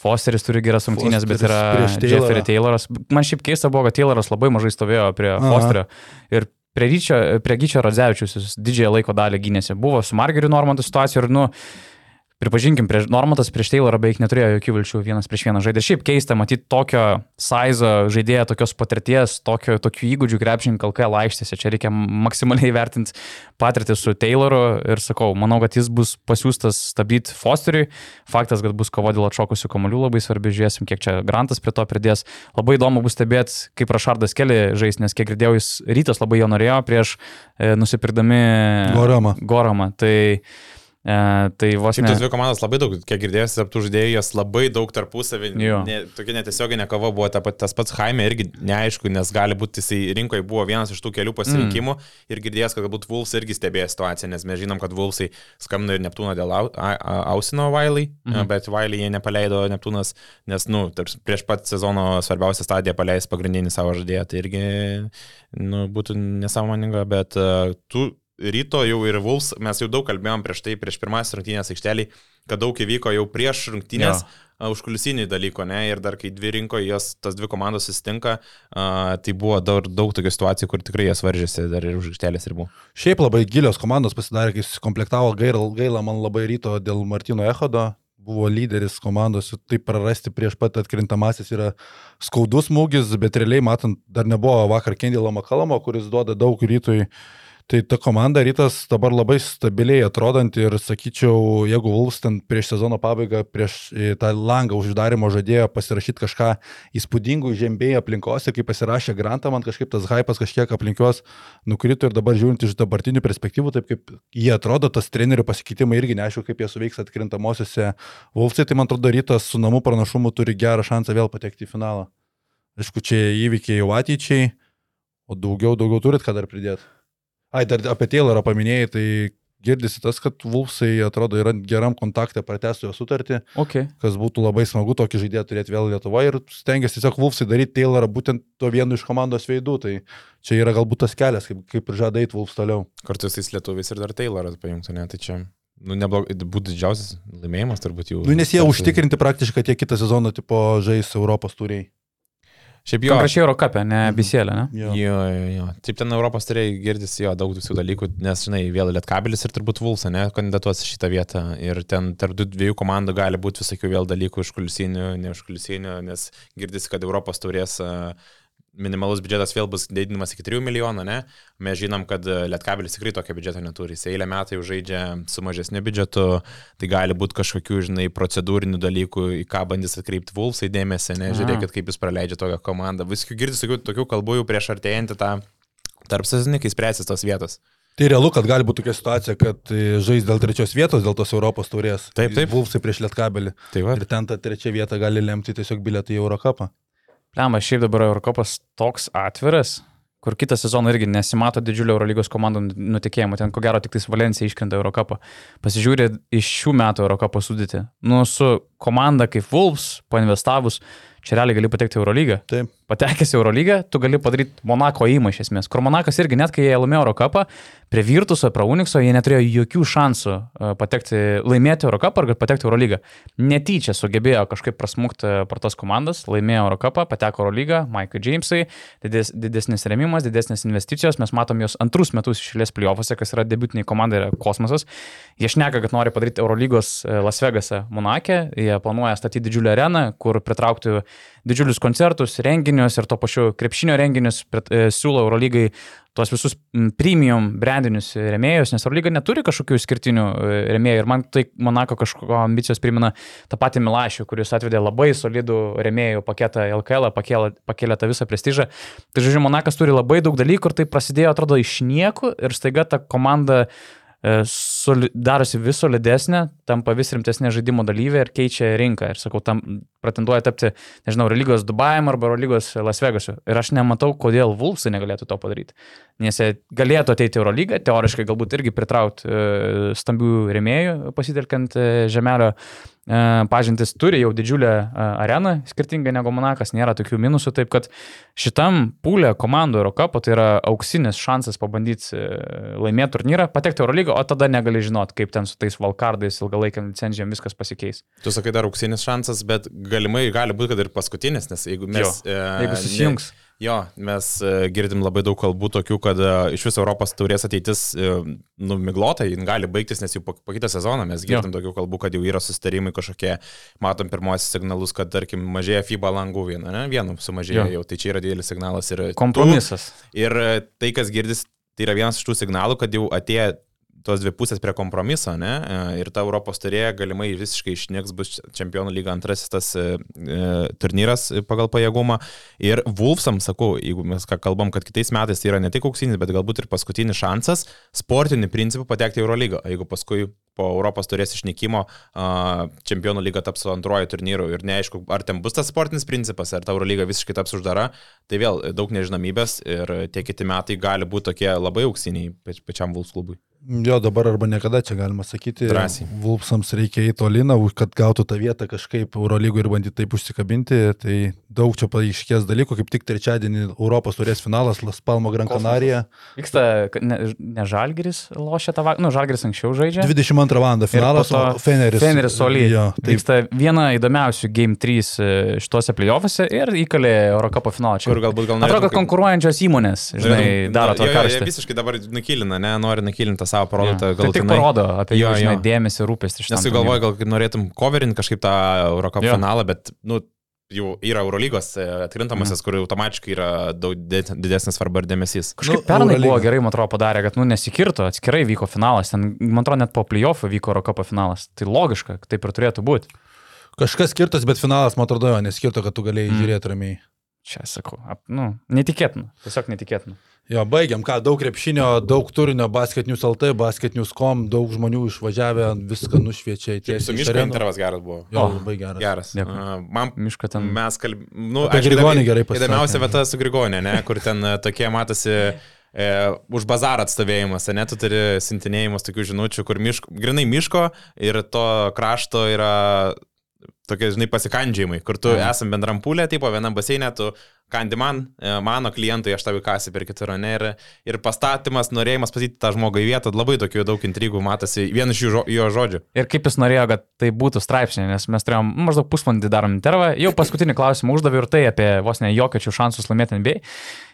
Fosteris turi geras rungtynės, bet yra. Jeffrey Tayloras. Man šiaip keista buvo, kad Tayloras labai mažai stovėjo prie Aha. Fosterio. Ir prie, ryčio, prie Gyčio Radzevičius didžiąją laiko dalį gynėsi. Buvo su Margeriu Normantu situacijų ir, nu, pripažinkim, prieš, Normantas prieš Taylorą beveik neturėjo jokių vilčių vienas prieš vieną žaidė. Šiaip keista matyti tokio size žaidėją, tokios patirties, tokio, tokių įgūdžių krepšininkų LKL aikštėse. Čia reikia maksimaliai vertinti patirtį su Tayloru ir sakau, manau, kad jis bus pasiūstas stabdyti Fosteriui. Faktas, kad bus kova dėl atšokusių kamolių labai svarbi, žiūrėsim, kiek čia Grantas prie to pridės. Labai įdomu bus stebėti, kaip Rašardas Keli žais, nes kiek girdėjau, jis rytas labai jo norėjo prieš e, nusipirkdami Goramą. Goramą. Tai E, tai vos Šiaip ne. tos dvi komandos labai daug, kiek girdėjęs, aptų žaidėjų, jos labai daug tarpusavį, ne, tokia netiesioginė kova buvo, ta, tas pats Jaime irgi neaišku, nes gali būti jisai rinkoje buvo vienas iš tų kelių pasirinkimų mm. ir girdėjęs, kad galbūt Vulfs irgi stebėjo situaciją, nes mes žinom, kad Vulfsai skambino ir Neptūną dėl au, a, a, Ausino Vailai, mm. bet Vailai jie nepaleido Neptūnas, nes, nu, tarp, prieš pat sezono svarbiausią stadiją paleis pagrindinį savo žaidėją, tai irgi, nu, būtų nesąmoninga, bet uh, tu ryto jau ir Vuls, mes jau daug kalbėjom prieš tai, prieš pirmasis rungtynės aikštelį, kad daug įvyko jau prieš rungtynės. Jo. Užkulisiniai dalyko, ne, ir dar kai dvi rinko, jos, tas dvi komandos susitinka, uh, tai buvo daug, daug tokių situacijų, kur tikrai jas varžėsi dar ir už aikštelės ribų. Šiaip labai gilios komandos pasidarė, kai susikomplektavo gaila, gaila man labai ryto dėl Martino Echodo, buvo lyderis komandos, taip prarasti prieš pat atkrintamasis yra skaudus smūgis, bet realiai matant, dar nebuvo vakar Kendilo Makalamo, kuris duoda daug rytui. Tai ta komanda rytas dabar labai stabiliai atrodanti ir sakyčiau, jeigu Vulfs ten prieš sezono pabaigą, prieš e, tą langą uždarimo žadėjo pasirašyti kažką įspūdingų žemėjų aplinkose, kai pasirašė Grantą, man kažkaip tas hypas kažkiek aplinkios nukrito ir dabar žiūrint iš dabartinių perspektyvų, taip kaip jie atrodo, tas trenerių pasikeitimai irgi neaišku, kaip jie suveiks atkrintamosiose Vulfsai, tai man atrodo rytas su namų pranašumu turi gerą šansą vėl patekti į finalą. Aišku, čia įvykiai jau ateičiai, o daugiau, daugiau turit ką dar pridėti. Ai, dar apie Taylorą paminėjai, tai girdisi tas, kad Vulfsai atrodo yra geram kontakte pratęstų jo sutartį, Okay. kas būtų labai smagu tokį žaidėją turėti vėl Lietuvoje ir stengiasi tiesiog Vulfsai daryti Taylorą būtent to vienu iš komandos veidų, tai čia yra galbūt tas kelias, kaip, kaip ir žada eiti Vulfs toliau. Kartu su tais lietuviais ir dar Tayloras pajungtų, ne, tai čia, nu, neblogai, būtų didžiausias laimėjimas turbūt jų. Nu, nes jie užtikrinti praktiškai, kad jie kitą sezoną tipo žais Europos turiai. Šiaip jo. Konkrečiai Eurocapė, ne Mhm. Biselė, ne? Jo. Jo, jo, jo. Taip ten Europos turėjai girdisi jo daug visų dalykų, nes, žinai, vėl Lietkabelis ir turbūt Vulsa, ne, kandidatuos šitą vietą. Ir ten tarp dviejų komandų gali būti visokių vėl dalykų iš kulisinių, ne iš kulisinių, nes girdisi, kad Europos turės a, minimalus biudžetas vėl bus didinamas iki 3 milijonų, ne? Mes žinom, kad a, Lietkabelis tikrai tokio biudžeto neturi. Jis eilę metų jau žaidžia su mažesniu biudžetu, tai gali būti kažkokių, žinai, procedūrinių dalykų, į ką bandys atkreipti Vulsai dėmesį, ne? Žiūrėkit, kaip jūs praleidžia tokią komandą. Viskių girdisi tokių, tokių kalbų jau prieš artėjantį tą tarp sezonį, kai spręsis tos vietos. Tai realu, kad gali būti tokia situacija, kad e, žais dėl trečios vietos, dėl tos Europos taurės. Taip, taip. Vulfsai prieš Lietkabelį. Tai va. Ir ten ta trečia vieta gali lemti tiesiog bilietą į Eurocapą. Lemba, šiaip dabar Eurocopas toks atviras, kur kitą sezoną irgi nesimato didžiulio Eurolygos komandų nutikėjimo. Ten ko gero tik tais Valencija iškrenta Eurocapą. Pasižiūrė iš šių metų Eurocapo sudėti. Nu, su komanda kaip Wolves, painvestavus, čia realiai gali patekti į Eurolygą. Taip. Patekęs į Eurolygą, tu gali padaryti Monako įmą iš esmės. Kur Monakas irgi net kai jie laimėjo Eurocapą, prie Virtuso, prie Unixo, jie neturėjo jokių šansų e, patekti, laimėti Eurocapą ar patekti į Eurolygą. Netyčia sugebėjo kažkaip prasmukti per tas komandas, laimėjo Eurocapą, pateko Eurolygą, Maikai Jamesai, dides, didesnis remimas, didesnės investicijos, mes matom jos antrus metus išėlės plyofose, kas yra debutiniai komandai, yra kosmosas. Jie šneka, kad nori padaryti Eurolygos e, Las Vegasą Monake, jie planuoja statyti didžiulę areną, kur pritrauktų didžiulius koncertus, renginius ir to pačiu krepšinio renginius e, siūlo Eurolygai tuos visus premium brandinius remėjus, nes Eurolyga neturi kažkokių išskirtinių e, remėjų ir man tai Monako kažkokio ambicijos primena tą patį Milašių, kuris atvedė labai solidų remėjų paketą LKL, pakėlė, pakėlė tą visą prestižą. Tai žodžiu, Monakas turi labai daug dalykų ir tai prasidėjo, atrodo, iš nieko ir staiga ta komanda e, soli, darosi vis solidesnė, tampa vis rimtesnė žaidimo dalyvė ir keičia rinką. Ir sakau, tam pretenduoja tapti, nežinau, religijos Dubajam arba religijos Las Vegasui. Ir aš nematau, kodėl Vulfsai negalėtų to padaryti. Nes jie galėtų ateiti į Eurolygą, teoriškai galbūt irgi pritraukti e, stambių rėmėjų, pasitelkiant e, žemelio e, pažintis, turi jau didžiulę areną, skirtingai negu Monakas, nėra tokių minusų, taip kad šitam pūlė komandų Eurocapo tai yra auksinis šansas pabandyti laimėti turnyrą, patekti Eurolygą, o tada negali žinot, kaip ten su tais valkardais, ilgalaikiam licenzijom viskas pasikeis. Tu sakai dar auksinis šansas, bet galimai gali būti, kad ir paskutinis, nes jeigu mes... Jo, jeigu susijungs. Ne, jo, mes e, girdim labai daug kalbų tokių, kad e, iš viso Europos taurės ateitis e, numiglota, jin gali baigtis, nes jau po, kitą sezoną mes girdim jo. tokių kalbų, kad jau yra sustarimai kažkokie, matom pirmosius signalus, kad tarkim mažėja FIBA langų vienu, ne? vienu sumažėjo Jo. jau, tai čia yra didelis signalas ir... tu- Kompromisas. Ir e, tai, kas girdis, tai yra vienas iš tų signalų, kad jau atėjo tos dvi pusės prie kompromiso, ne? E, Ir ta Europos turėja galimai visiškai išnyks, bus čempionų lyga antrasis tas e, e, turnyras pagal pajėgumą. Ir Wolfsam, sakau, jeigu mes ką kalbam, kad kitais metais tai yra ne tik auksinis, bet galbūt ir paskutinis šansas sportiniu principu patekti į Eurolygą. Jeigu paskui po Europos turės išnykimo čempionų lyga taps antruoju turnyru ir neaišku, ar ten bus tas sportinis principas, ar ta Eurolyga visiškai taps uždara, tai vėl daug nežinomybės ir tie kiti metai gali būti tokie labai auksiniai pačiam Vulfs klubui. Jo, dabar arba niekada čia galima sakyti. Drąsiai. Vulpsams reikia į toliną, kad gautų tą vietą kažkaip Eurolygų ir bandyti taip užsikabinti. Tai daug čia paaiškės dalykų, kaip tik trečiadienį Europos turės finalas Las Palmo Gran Canaria. Vyksta, ne, ne Žalgeris lošia tą vakarą, nu Žalgeris anksčiau žaidžia. 22 val. finalas, to, Feneris. Feneris Solį. Jo, taip. Vyksta viena įdomiausių Game 3 e, šituose playoffuose ir įkalė Eurocapo finalą. Čia Kur galbūt gal Atrodo, kad konkuruojančios įmonės, žinai, daro to karštą. Visiškai dabar nukilina, ne, nori nukilinti savo produktą. Ja. Tai tik parodo apie jo, jo. Žinai, dėmesį, rūpestį. Nes tu galvoji, gal norėtum coverinti kažkaip tą Eurocap finalą, bet, nu, jau yra Eurolygos e, atkrintamasis, mm. kur automatiškai yra daug didesnis svarba ir dėmesys. Kažkaip nu, pernai Eurolyga. buvo gerai, man atrodo, padarė, kad, nu, nesikirto, atskirai vyko finalas, ten, man atrodo, net po playoffų vyko Eurocapo finalas. Tai logiška, taip ir turėtų būti. Kažkas skirtas, bet finalas, man atrodo, neskirto, kad tu galėjai mm. žiūrėti ramiai. Čia sakau, ap, nu, netikėtina, tiesiog netikėtina. Jo, baigiam, ką, daug krepšinio, daug turinio, basketinius LT, basketinius kom, daug žmonių išvažiavę, viską nušviečia. Su miško intervas geras buvo. Jo, oh, labai geras. Geras. Uh, man miško ten. Mes kalbėjome, nu, apie Grigonį gerai pasakė. Įdomiausia vieta su Grigonė, ne, kur ten tokie matosi e, už bazarą atstovėjimas, ne, tu turi sintinėjimus tokių žinučių, kur miško, grinai miško ir to krašto yra tokie, žinai, pasikandžiai, kur tu esam bendram pūlė, tipo vienam baseinė, tu kandi man, e, mano klientai, aš tavį kasį per kitur, ne, ir, ir pastatymas, norėjimas pasityti tą žmogų į vietą, labai tokių daug intrigų matosi, vienas iš jo žodžių. Ir kaip jis norėjo, kad tai būtų straipsnė, nes mes turėjom maždaug pusvalandį darom intervą, jau paskutinį klausimą uždaviau ir tai apie vos ne jokiočių šansus laimėti NBA.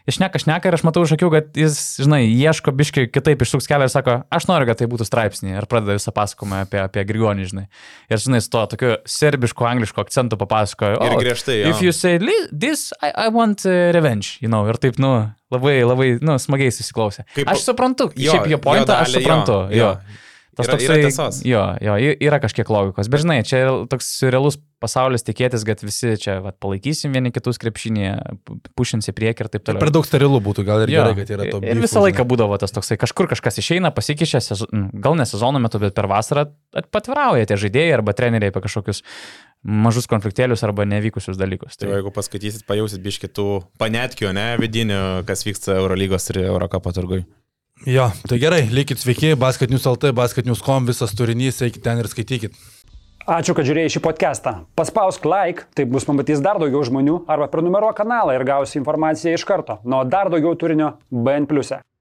Išneka, šneka ir aš matau iš akių, kad jis, žinai, ieško biškai kitaip išsuks kelią ir sako, aš noriu, kad tai būtų straipsnė ir pradeda visą pasakojimą apie, apie Grigonį, žinai. Ir, žinai, su to tokiu serbišku, anglišku akcentu papasakojo. Ir griežtai. Oh, if you say this, I, I want uh, revenge, you know, ir taip, nu, labai, labai, nu, smagiai susiklausė. Kaip, aš suprantu, jo, šiaip jo pointą aš suprantu. Jo, jo. Tas yra, toksai, yra tiesos. Jo, jo, yra kažkiek logikos. Bet žinai, čia toks realus pasaulis tikėtis, kad visi čia vat, palaikysim vieni kitus krepšinėje, pušins į priekį ir taip toliau. Per daug sterilų būtų, gal ir jo, gerai, kad yra to. Ir visą laiką būdavo tas toksai, kažkur kažkas išeina, pasikeičia, gal ne sezono metu, bet per vasarą patvirauja tie žaidėjai arba treneriai apie kažkokius mažus konfliktėlius arba nevykusius dalykus. Tai, tai jeigu paskaitysit, pajausit biškitų panetkių, ne, vidinių, kas vyksta Eurolygos ir Eurocapo turgui. Jo, tai gerai, likit sveiki, basketinius LT, basketinius kom, visas turinys, eikit ten ir skaitykit. Ačiū, kad žiūrėjai šį podcastą. Paspausk like, taip bus pamatys dar daugiau žmonių, arba prenumeruok kanalą ir gausi informaciją iš karto. Nuo dar daugiau turinio BN ⁇. E.